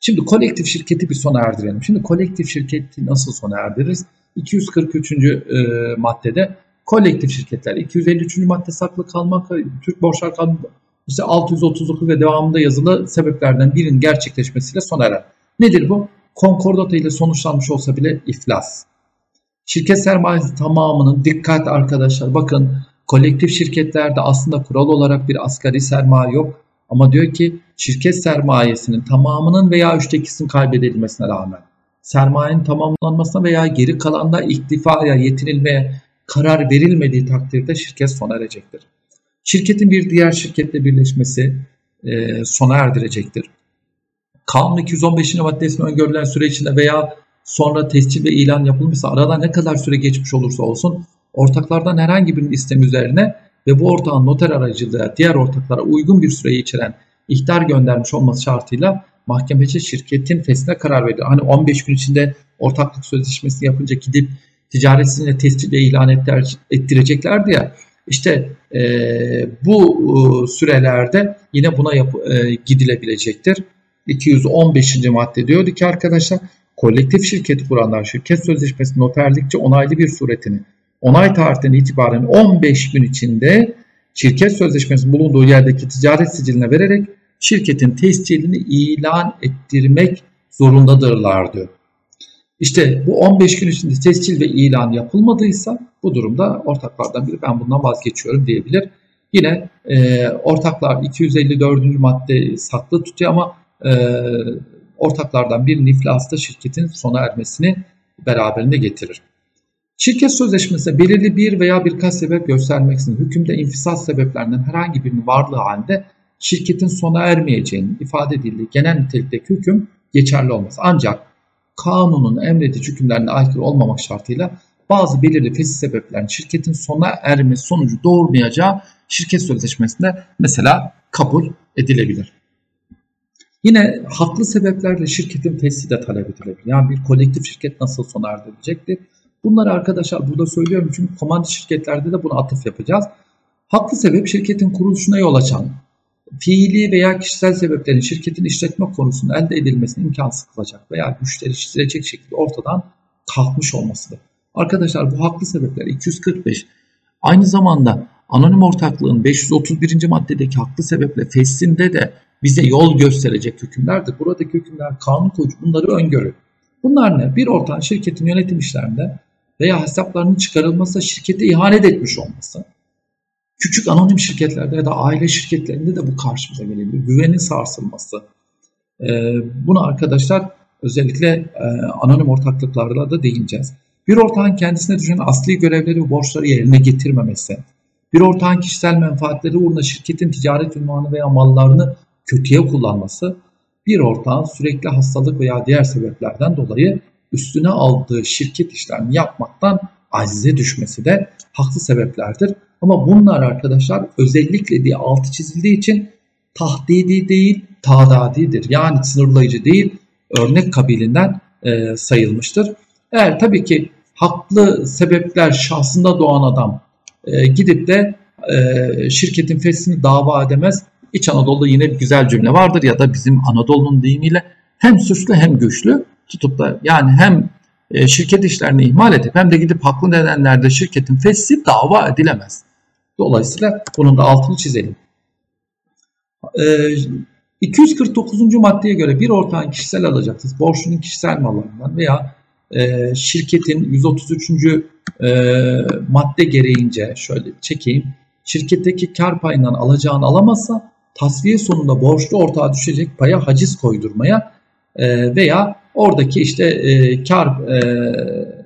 Şimdi kolektif şirketi bir sona erdirelim. Şimdi kolektif şirketi nasıl sona erdiririz? 243. E, maddede kolektif şirketler 253. madde saklı kalmak, Türk Borçlar Kanunu işte 639 ve devamında yazılı sebeplerden birinin gerçekleşmesiyle sona erer. Nedir bu? Konkordato ile sonuçlanmış olsa bile iflas. Şirket sermayesi tamamının dikkat arkadaşlar bakın kolektif şirketlerde aslında kural olarak bir asgari sermaye yok. Ama diyor ki şirket sermayesinin tamamının veya üçte ikisinin kaybedilmesine rağmen sermayenin tamamlanmasına veya geri kalanda iktifaya yetinilmeye karar verilmediği takdirde şirket sona erecektir. Şirketin bir diğer şirketle birleşmesi e, sona erdirecektir. Kanun 215. maddesinde öngörülen süre içinde veya sonra tescil ve ilan yapılmışsa arada ne kadar süre geçmiş olursa olsun ortaklardan herhangi birinin istemi üzerine ve bu ortağın noter aracılığıyla diğer ortaklara uygun bir süreyi içeren ihtar göndermiş olması şartıyla mahkemece şirketin fesline karar verir. Hani 15 gün içinde ortaklık sözleşmesi yapınca gidip ticaretine tescil ve ilan ettireceklerdi ya. İşte e, bu e, sürelerde yine buna yap, e, gidilebilecektir. 215. madde diyordu ki arkadaşlar kolektif şirket kuranlar şirket sözleşmesi noterlikçe onaylı bir suretini onay tarihinden itibaren 15 gün içinde şirket sözleşmesi bulunduğu yerdeki ticaret siciline vererek şirketin tescilini ilan ettirmek zorundadırlar diyor. İşte bu 15 gün içinde tescil ve ilan yapılmadıysa bu durumda ortaklardan biri ben bundan vazgeçiyorum diyebilir. Yine e, ortaklar 254. madde saklı tutuyor ama e, ortaklardan birinin iflasta şirketin sona ermesini beraberinde getirir. Şirket sözleşmesinde belirli bir veya birkaç sebep göstermeksizin hükümde infisat sebeplerinden herhangi birinin varlığı halinde şirketin sona ermeyeceğinin ifade edildiği genel nitelikteki hüküm geçerli olmaz. Ancak kanunun emredici hükümlerine aykırı olmamak şartıyla bazı belirli fesih sebeplerin şirketin sona erme sonucu doğurmayacağı şirket sözleşmesinde mesela kabul edilebilir. Yine haklı sebeplerle şirketin fesli de talep edilebilir. Yani bir kolektif şirket nasıl sona erdirilecektir? Bunları arkadaşlar burada söylüyorum çünkü komando şirketlerde de bunu atıf yapacağız. Haklı sebep şirketin kuruluşuna yol açan, fiili veya kişisel sebeplerin şirketin işletme konusunda elde edilmesine imkansız kılacak veya güçleştirecek şekilde ortadan kalkmış olmasıdır. Arkadaşlar bu haklı sebepler 245. Aynı zamanda anonim ortaklığın 531. maddedeki haklı sebeple feslinde de bize yol gösterecek hükümlerdir. Buradaki hükümler kanun koyucu bunları öngörür. Bunlar ne? Bir ortağın şirketin yönetim işlerinde veya hesaplarının çıkarılması şirkete ihanet etmiş olması. Küçük anonim şirketlerde ya da aile şirketlerinde de bu karşımıza gelebilir. Güvenin sarsılması. Ee, bunu arkadaşlar özellikle e, anonim ortaklıklarda da değineceğiz. Bir ortağın kendisine düşen asli görevleri ve borçları yerine getirmemesi, bir ortağın kişisel menfaatleri uğruna şirketin ticaret ünvanı veya mallarını kötüye kullanması, bir ortağın sürekli hastalık veya diğer sebeplerden dolayı üstüne aldığı şirket işlerini yapmaktan acize düşmesi de haklı sebeplerdir. Ama bunlar arkadaşlar özellikle diye altı çizildiği için tahdidi değil tadadidir. Yani sınırlayıcı değil örnek kabilinden e, sayılmıştır. Eğer tabii ki haklı sebepler şahsında doğan adam e, gidip de e, şirketin fesini dava edemez. İç Anadolu'da yine bir güzel cümle vardır ya da bizim Anadolu'nun deyimiyle hem suçlu hem güçlü tutup da yani hem e, şirket işlerini ihmal edip hem de gidip haklı nedenlerde şirketin fesli dava edilemez. Dolayısıyla bunun da altını çizelim. E, 249. maddeye göre bir ortağın kişisel alacaksız borçlunun kişisel mallarından veya e, şirketin 133. E, madde gereğince şöyle çekeyim. Şirketteki kar payından alacağını alamazsa tasfiye sonunda borçlu ortağa düşecek paya haciz koydurmaya e, veya oradaki işte e, kar e,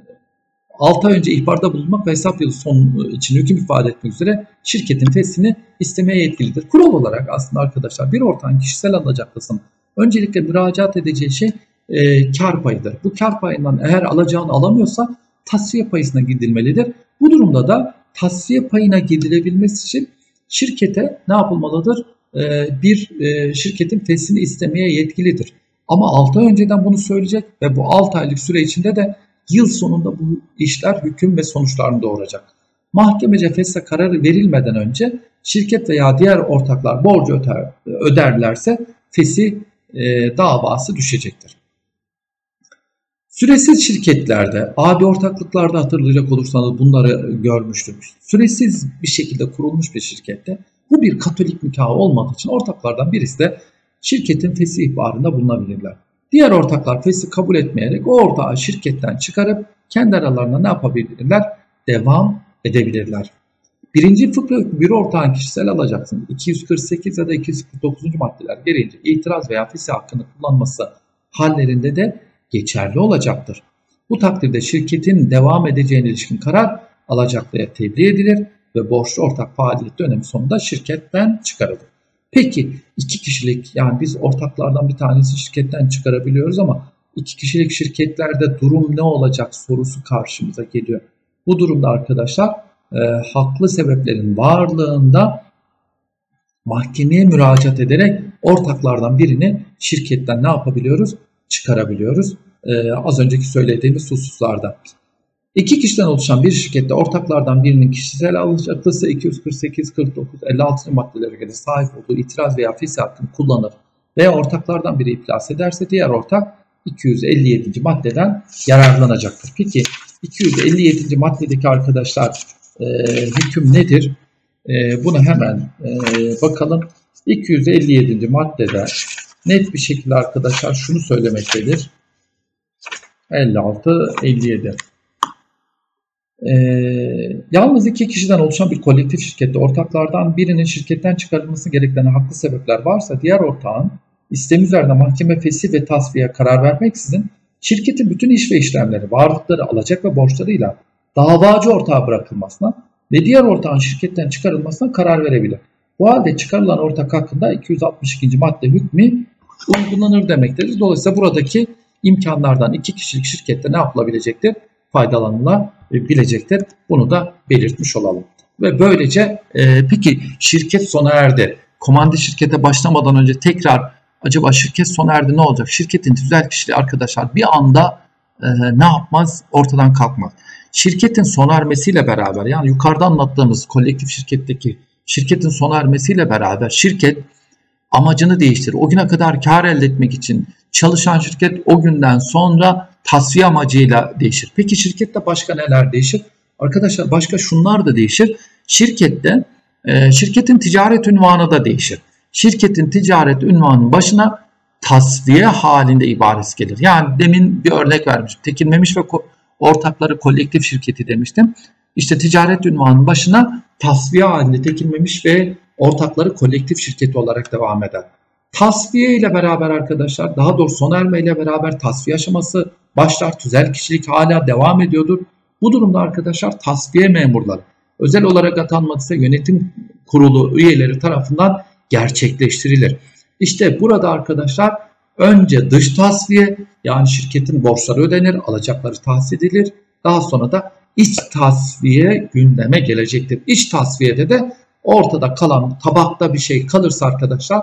6 ay önce ihbarda bulunmak ve hesap yılı son için hüküm ifade etmek üzere şirketin feslini istemeye yetkilidir. Kural olarak aslında arkadaşlar bir ortağın kişisel alacaklısın öncelikle müracaat edeceği şey e, kar payıdır. Bu kar payından eğer alacağını alamıyorsa tasfiye payısına gidilmelidir. Bu durumda da tasfiye payına gidilebilmesi için şirkete ne yapılmalıdır? E, bir e, şirketin fesini istemeye yetkilidir. Ama 6 ay önceden bunu söyleyecek ve bu 6 aylık süre içinde de yıl sonunda bu işler hüküm ve sonuçlarını doğuracak. Mahkemece feshe kararı verilmeden önce şirket veya diğer ortaklar borcu öder, öderlerse fesi e, davası düşecektir. Süresiz şirketlerde, adi ortaklıklarda hatırlayacak olursanız bunları görmüştük. Süresiz bir şekilde kurulmuş bir şirkette bu bir katolik nikahı olmadığı için ortaklardan birisi de şirketin fesih ihbarında bulunabilirler. Diğer ortaklar fesi kabul etmeyerek o ortağı şirketten çıkarıp kendi aralarında ne yapabilirler? Devam edebilirler. Birinci fıkra bir ortağın kişisel alacaksınız. 248 ya da 249. maddeler gereğince itiraz veya fesih hakkını kullanması hallerinde de geçerli olacaktır. Bu takdirde şirketin devam edeceğine ilişkin karar alacaklıya tebliğ edilir ve borçlu ortak faaliyet dönemi sonunda şirketten çıkarılır. Peki iki kişilik yani biz ortaklardan bir tanesi şirketten çıkarabiliyoruz ama iki kişilik şirketlerde durum ne olacak sorusu karşımıza geliyor. Bu durumda arkadaşlar e, haklı sebeplerin varlığında mahkemeye müracaat ederek ortaklardan birini şirketten ne yapabiliyoruz? Çıkarabiliyoruz. E, az önceki söylediğimiz hususlarda. İki kişiden oluşan bir şirkette ortaklardan birinin kişisel alacaklısı 248, 49, 56 maddelere göre sahip olduğu itiraz veya fesi hakkını kullanır veya ortaklardan biri iflas ederse diğer ortak 257. maddeden yararlanacaktır. Peki 257. maddedeki arkadaşlar e, hüküm nedir? E, bunu hemen e, bakalım. 257. maddede net bir şekilde arkadaşlar şunu söylemektedir. 56, 57. Ee, yalnız iki kişiden oluşan bir kolektif şirkette ortaklardan birinin şirketten çıkarılması gerektiğine haklı sebepler varsa diğer ortağın istemi üzerine mahkeme fesih ve tasfiye karar vermeksizin şirketin bütün iş ve işlemleri, varlıkları, alacak ve borçlarıyla davacı ortağa bırakılmasına ve diğer ortağın şirketten çıkarılmasına karar verebilir. Bu halde çıkarılan ortak hakkında 262. madde hükmü uygulanır demektir. Dolayısıyla buradaki imkanlardan iki kişilik şirkette ne yapılabilecektir? Faydalanılabilecektir. Bunu da belirtmiş olalım. Ve böylece e, peki şirket sona erdi. Komandi şirkete başlamadan önce tekrar acaba şirket sona erdi ne olacak? Şirketin tüzel kişiliği arkadaşlar bir anda e, ne yapmaz? Ortadan kalkmaz. Şirketin sona ermesiyle beraber yani yukarıda anlattığımız kolektif şirketteki şirketin sona ermesiyle beraber şirket amacını değiştirir. O güne kadar kar elde etmek için çalışan şirket o günden sonra tasfiye amacıyla değişir. Peki şirkette başka neler değişir? Arkadaşlar başka şunlar da değişir. Şirkette e, şirketin ticaret ünvanı da değişir. Şirketin ticaret ünvanının başına tasfiye halinde ibaresi gelir. Yani demin bir örnek vermiştim. Tekinmemiş ve ortakları kolektif şirketi demiştim. İşte ticaret ünvanının başına tasfiye halinde tekinmemiş ve ortakları kolektif şirketi olarak devam eder. Tasfiye ile beraber arkadaşlar daha doğrusu sona erme ile beraber tasfiye aşaması başlar. Tüzel kişilik hala devam ediyordur. Bu durumda arkadaşlar tasfiye memurları özel olarak atanmadıysa yönetim kurulu üyeleri tarafından gerçekleştirilir. İşte burada arkadaşlar önce dış tasfiye yani şirketin borçları ödenir, alacakları tahsil edilir. Daha sonra da iç tasfiye gündeme gelecektir. İç tasfiyede de ortada kalan tabakta bir şey kalırsa arkadaşlar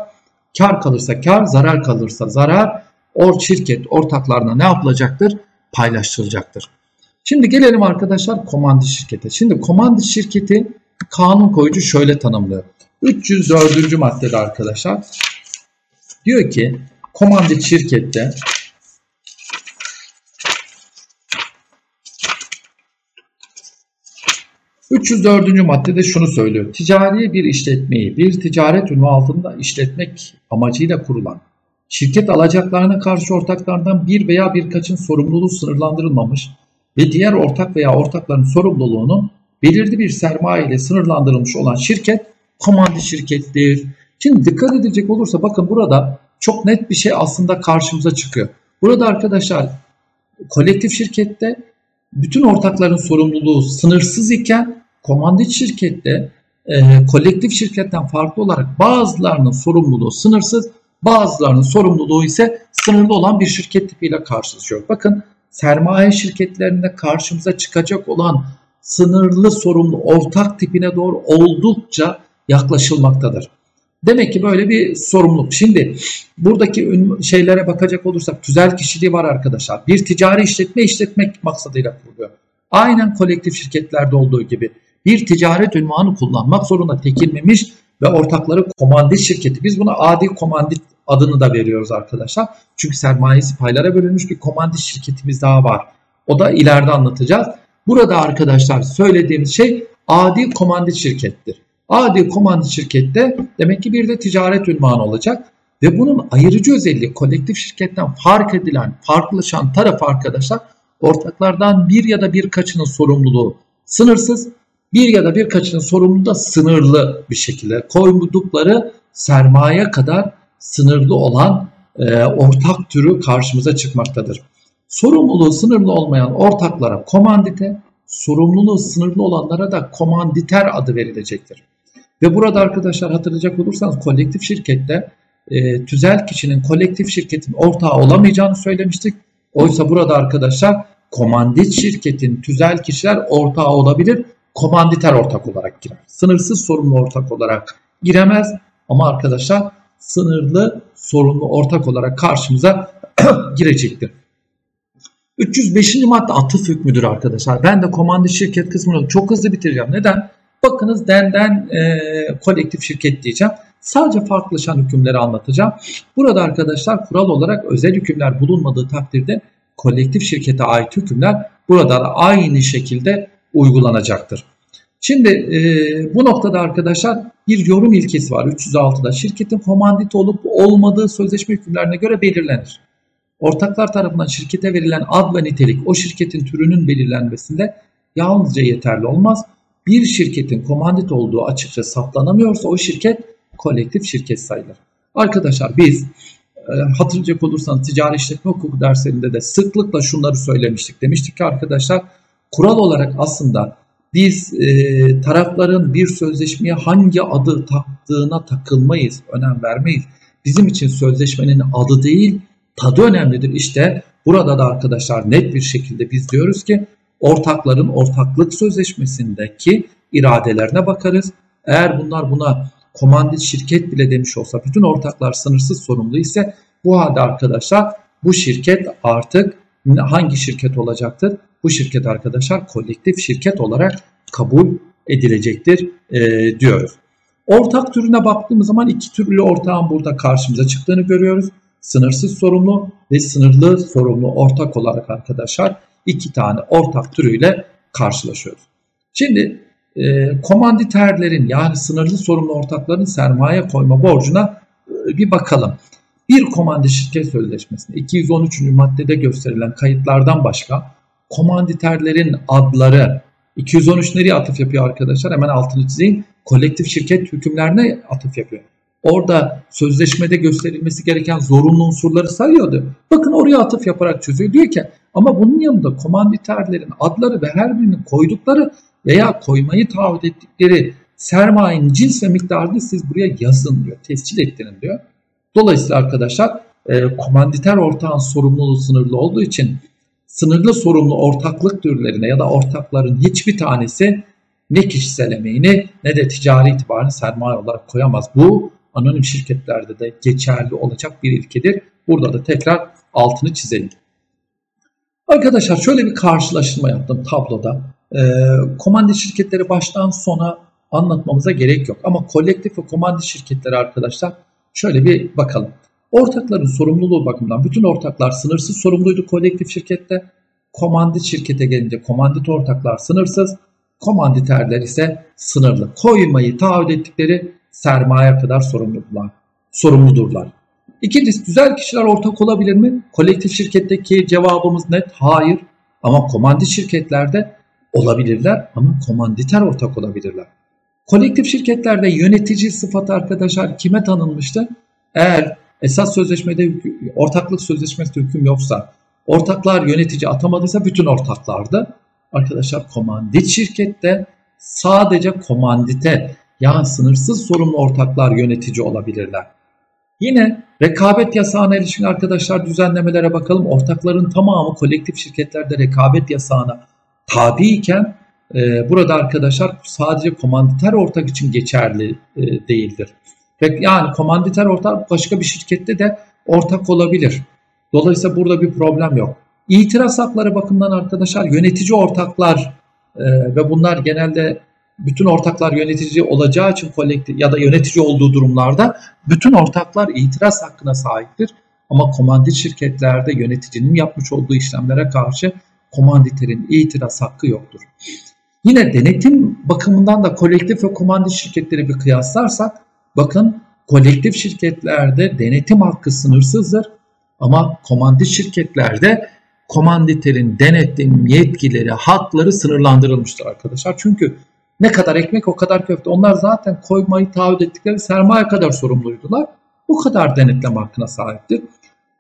kar kalırsa kar, zarar kalırsa zarar or şirket ortaklarına ne yapılacaktır? Paylaştırılacaktır. Şimdi gelelim arkadaşlar komandi şirkete. Şimdi komandi şirketi kanun koyucu şöyle tanımlıyor. 304. maddede arkadaşlar diyor ki komandi şirkette 304. maddede şunu söylüyor. Ticari bir işletmeyi bir ticaret ünvanı altında işletmek amacıyla kurulan şirket alacaklarına karşı ortaklardan bir veya birkaçın sorumluluğu sınırlandırılmamış ve diğer ortak veya ortakların sorumluluğunun belirli bir sermaye ile sınırlandırılmış olan şirket komandi şirkettir. Şimdi dikkat edilecek olursa bakın burada çok net bir şey aslında karşımıza çıkıyor. Burada arkadaşlar kolektif şirkette bütün ortakların sorumluluğu sınırsız iken komandit şirkette e, kolektif şirketten farklı olarak bazılarının sorumluluğu sınırsız Bazılarının sorumluluğu ise sınırlı olan bir şirket tipiyle karşılaşıyor. Bakın sermaye şirketlerinde karşımıza çıkacak olan sınırlı sorumlu ortak tipine doğru oldukça yaklaşılmaktadır. Demek ki böyle bir sorumluluk. Şimdi buradaki şeylere bakacak olursak tüzel kişiliği var arkadaşlar. Bir ticari işletme işletmek maksadıyla kuruluyor. Aynen kolektif şirketlerde olduğu gibi bir ticaret ünvanı kullanmak zorunda tekilmemiş ve ortakları komandit şirketi. Biz buna adi komandit adını da veriyoruz arkadaşlar. Çünkü sermayesi paylara bölünmüş bir komandit şirketimiz daha var. O da ileride anlatacağız. Burada arkadaşlar söylediğimiz şey adi komandit şirkettir. Adi komandit şirkette demek ki bir de ticaret ünvanı olacak. Ve bunun ayırıcı özelliği kolektif şirketten fark edilen, farklılaşan taraf arkadaşlar ortaklardan bir ya da birkaçının sorumluluğu sınırsız, bir ya da birkaçının sorumluluğu da sınırlı bir şekilde koydukları sermaye kadar sınırlı olan e, ortak türü karşımıza çıkmaktadır. Sorumluluğu sınırlı olmayan ortaklara komandite, sorumluluğu sınırlı olanlara da komanditer adı verilecektir. Ve burada arkadaşlar hatırlayacak olursanız kolektif şirkette e, tüzel kişinin kolektif şirketin ortağı olamayacağını söylemiştik. Oysa burada arkadaşlar komandit şirketin tüzel kişiler ortağı olabilir. Komanditer ortak olarak girer. Sınırsız sorumlu ortak olarak giremez. Ama arkadaşlar sınırlı sorumlu ortak olarak karşımıza girecektir. 305. madde atıf hükmüdür arkadaşlar. Ben de komandit şirket kısmını çok hızlı bitireceğim. Neden? Bakınız denden e, kolektif şirket diyeceğim. Sadece farklılaşan hükümleri anlatacağım. Burada arkadaşlar kural olarak özel hükümler bulunmadığı takdirde kolektif şirkete ait hükümler burada da aynı şekilde uygulanacaktır. Şimdi e, bu noktada arkadaşlar bir yorum ilkesi var 306'da. Şirketin komandit olup olmadığı sözleşme hükümlerine göre belirlenir. Ortaklar tarafından şirkete verilen ad ve nitelik o şirketin türünün belirlenmesinde yalnızca yeterli olmaz. Bir şirketin komandit olduğu açıkça saptanamıyorsa o şirket kolektif şirket sayılır. Arkadaşlar biz e, hatırlayacak olursanız ticari işletme hukuku derslerinde de sıklıkla şunları söylemiştik. Demiştik ki arkadaşlar kural olarak aslında biz e, tarafların bir sözleşmeye hangi adı taktığına takılmayız, önem vermeyiz. Bizim için sözleşmenin adı değil, tadı önemlidir. İşte burada da arkadaşlar net bir şekilde biz diyoruz ki ortakların ortaklık sözleşmesindeki iradelerine bakarız. Eğer bunlar buna komandit şirket bile demiş olsa bütün ortaklar sınırsız sorumlu ise bu halde arkadaşlar bu şirket artık hangi şirket olacaktır? Bu şirket arkadaşlar kolektif şirket olarak kabul edilecektir e, diyoruz. Ortak türüne baktığımız zaman iki türlü ortağın burada karşımıza çıktığını görüyoruz. Sınırsız sorumlu ve sınırlı sorumlu ortak olarak arkadaşlar iki tane ortak türüyle karşılaşıyoruz. Şimdi e, komanditerlerin yani sınırlı sorumlu ortakların sermaye koyma borcuna e, bir bakalım. Bir komandi şirket sözleşmesinde 213. maddede gösterilen kayıtlardan başka komanditerlerin adları 213 nereye atıf yapıyor arkadaşlar? Hemen altını çizeyim. Kolektif şirket hükümlerine atıf yapıyor. Orada sözleşmede gösterilmesi gereken zorunlu unsurları sayıyordu. Bakın oraya atıf yaparak çözüyor. Diyor ki ama bunun yanında komanditerlerin adları ve her birinin koydukları veya koymayı taahhüt ettikleri sermayenin cins ve miktarını siz buraya yazın diyor. Tescil ettirin diyor. Dolayısıyla arkadaşlar e, komanditer ortağın sorumluluğu sınırlı olduğu için sınırlı sorumlu ortaklık türlerine ya da ortakların hiçbir tanesi ne kişisel emeğini ne de ticari itibarını sermaye olarak koyamaz. Bu anonim şirketlerde de geçerli olacak bir ilkedir. Burada da tekrar altını çizelim. Arkadaşlar şöyle bir karşılaştırma yaptım tabloda. E, komandi şirketleri baştan sona anlatmamıza gerek yok. Ama kolektif ve komandi şirketleri arkadaşlar şöyle bir bakalım. Ortakların sorumluluğu bakımından bütün ortaklar sınırsız sorumluydu kolektif şirkette. Komandit şirkete gelince komandit ortaklar sınırsız, komanditerler ise sınırlı. Koymayı taahhüt ettikleri sermaye kadar sorumludurlar. sorumludurlar. İkincisi güzel kişiler ortak olabilir mi? Kolektif şirketteki cevabımız net hayır. Ama komandit şirketlerde olabilirler ama komanditer ortak olabilirler. Kolektif şirketlerde yönetici sıfatı arkadaşlar kime tanınmıştı? Eğer esas sözleşmede ortaklık sözleşmesi hüküm yoksa ortaklar yönetici atamadıysa bütün ortaklarda arkadaşlar komandit şirkette sadece komandite yani sınırsız sorumlu ortaklar yönetici olabilirler. Yine rekabet yasağına ilişkin arkadaşlar düzenlemelere bakalım. Ortakların tamamı kolektif şirketlerde rekabet yasağına tabi iken e, burada arkadaşlar sadece komanditer ortak için geçerli e, değildir. Yani komanditer ortak başka bir şirkette de ortak olabilir. Dolayısıyla burada bir problem yok. İtiraz hakları bakımından arkadaşlar yönetici ortaklar e, ve bunlar genelde bütün ortaklar yönetici olacağı için kolektif ya da yönetici olduğu durumlarda bütün ortaklar itiraz hakkına sahiptir. Ama komandit şirketlerde yöneticinin yapmış olduğu işlemlere karşı komanditerin itiraz hakkı yoktur. Yine denetim bakımından da kolektif ve komandit şirketleri bir kıyaslarsak bakın kolektif şirketlerde denetim hakkı sınırsızdır ama komandit şirketlerde komanditerin denetim yetkileri, hakları sınırlandırılmıştır arkadaşlar. Çünkü ne kadar ekmek o kadar köfte. Onlar zaten koymayı taahhüt ettikleri sermaye kadar sorumluydular. Bu kadar denetleme hakkına sahiptir.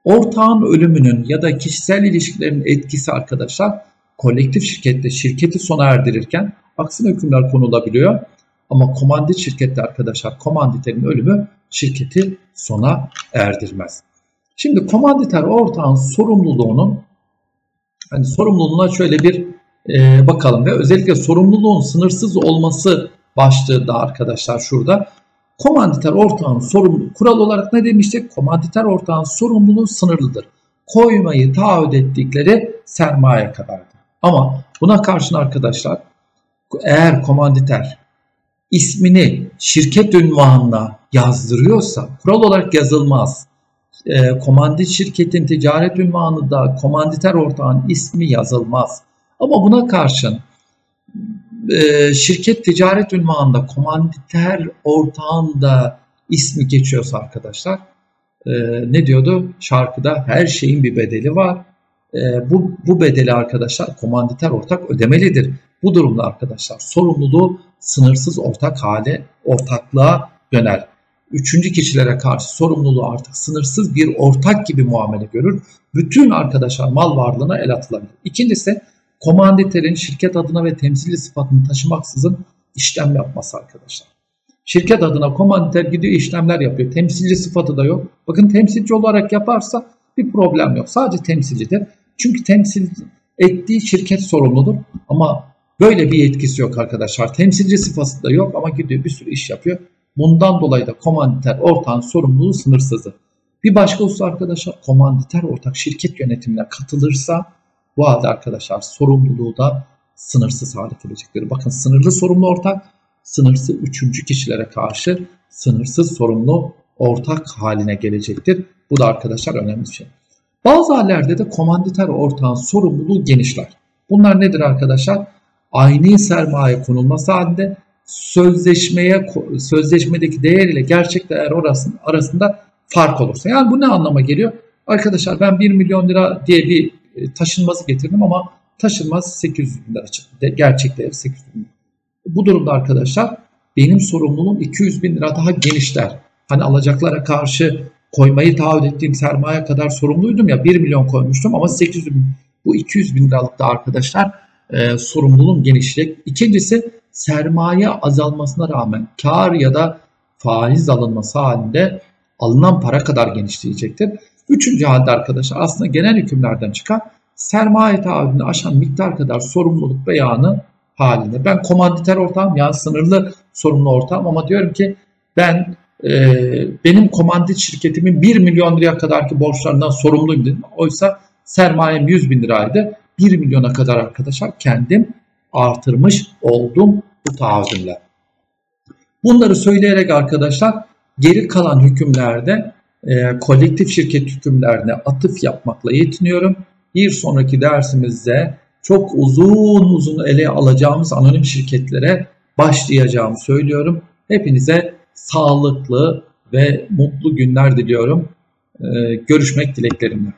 Ortağın ölümünün ya da kişisel ilişkilerin etkisi arkadaşlar kolektif şirkette şirketi sona erdirirken aksine hükümler konulabiliyor. Ama komandit şirkette arkadaşlar komanditerin ölümü şirketi sona erdirmez. Şimdi komanditer ortağın sorumluluğunun hani sorumluluğuna şöyle bir e, bakalım ve özellikle sorumluluğun sınırsız olması başlığı da arkadaşlar şurada. Komanditer ortağın sorumluluğu kural olarak ne demiştik? Komanditer ortağın sorumluluğu sınırlıdır. Koymayı taahhüt ettikleri sermaye kadardır. Ama buna karşın arkadaşlar eğer komanditer ismini şirket ünvanına yazdırıyorsa kural olarak yazılmaz. E, komandit şirketin ticaret ünvanı da komanditer ortağın ismi yazılmaz. Ama buna karşın e, şirket ticaret ünvanında komanditer ortağında ismi geçiyorsa arkadaşlar e, ne diyordu? Şarkıda her şeyin bir bedeli var. E, bu, bu bedeli arkadaşlar komanditer ortak ödemelidir. Bu durumda arkadaşlar sorumluluğu sınırsız ortak hale, ortaklığa döner. Üçüncü kişilere karşı sorumluluğu artık sınırsız bir ortak gibi muamele görür. Bütün arkadaşlar mal varlığına el atılabilir. İkincisi komanditerin şirket adına ve temsilci sıfatını taşımaksızın işlem yapması arkadaşlar. Şirket adına komanditer gidiyor işlemler yapıyor. Temsilci sıfatı da yok. Bakın temsilci olarak yaparsa bir problem yok. Sadece temsilcidir. Çünkü temsil ettiği şirket sorumludur. Ama böyle bir yetkisi yok arkadaşlar. Temsilci sıfatı da yok ama gidiyor bir sürü iş yapıyor. Bundan dolayı da komanditer ortağın sorumluluğu sınırsızdır. Bir başka husus arkadaşlar komanditer ortak şirket yönetimine katılırsa bu halde arkadaşlar sorumluluğu da sınırsız hale gelecektir. Bakın sınırlı sorumlu ortak, sınırsız üçüncü kişilere karşı sınırsız sorumlu ortak haline gelecektir. Bu da arkadaşlar önemli bir şey. Bazı hallerde de komanditer ortağın sorumluluğu genişler. Bunlar nedir arkadaşlar? Aynı sermaye konulması halinde sözleşmeye sözleşmedeki değer ile gerçek değer arasında fark olursa. Yani bu ne anlama geliyor? Arkadaşlar ben 1 milyon lira diye bir e, taşınmazı getirdim ama taşınmaz 800 bin lira çıktı. Gerçek değer 800 bin lira. Bu durumda arkadaşlar benim sorumluluğum 200 bin lira daha genişler. Hani alacaklara karşı koymayı taahhüt ettiğim sermaye kadar sorumluydum ya 1 milyon koymuştum ama 800 bin bu 200 bin liralık da arkadaşlar e, sorumluluğum genişleyecek. İkincisi sermaye azalmasına rağmen kar ya da faiz alınması halinde alınan para kadar genişleyecektir. Üçüncü halde arkadaşlar aslında genel hükümlerden çıkan sermaye taahhüdünü aşan miktar kadar sorumluluk beyanı halinde. Ben komanditer ortağım yani sınırlı sorumlu ortağım ama diyorum ki ben e, benim komandit şirketimin 1 milyon liraya kadarki borçlarından sorumluyum dedim. Oysa sermayem 100 bin liraydı. 1 milyona kadar arkadaşlar kendim artırmış oldum bu taahhüdümle. Bunları söyleyerek arkadaşlar geri kalan hükümlerde e, kolektif şirket hükümlerine atıf yapmakla yetiniyorum. Bir sonraki dersimizde çok uzun uzun ele alacağımız anonim şirketlere başlayacağımı söylüyorum. Hepinize sağlıklı ve mutlu günler diliyorum. Ee, görüşmek dileklerimle.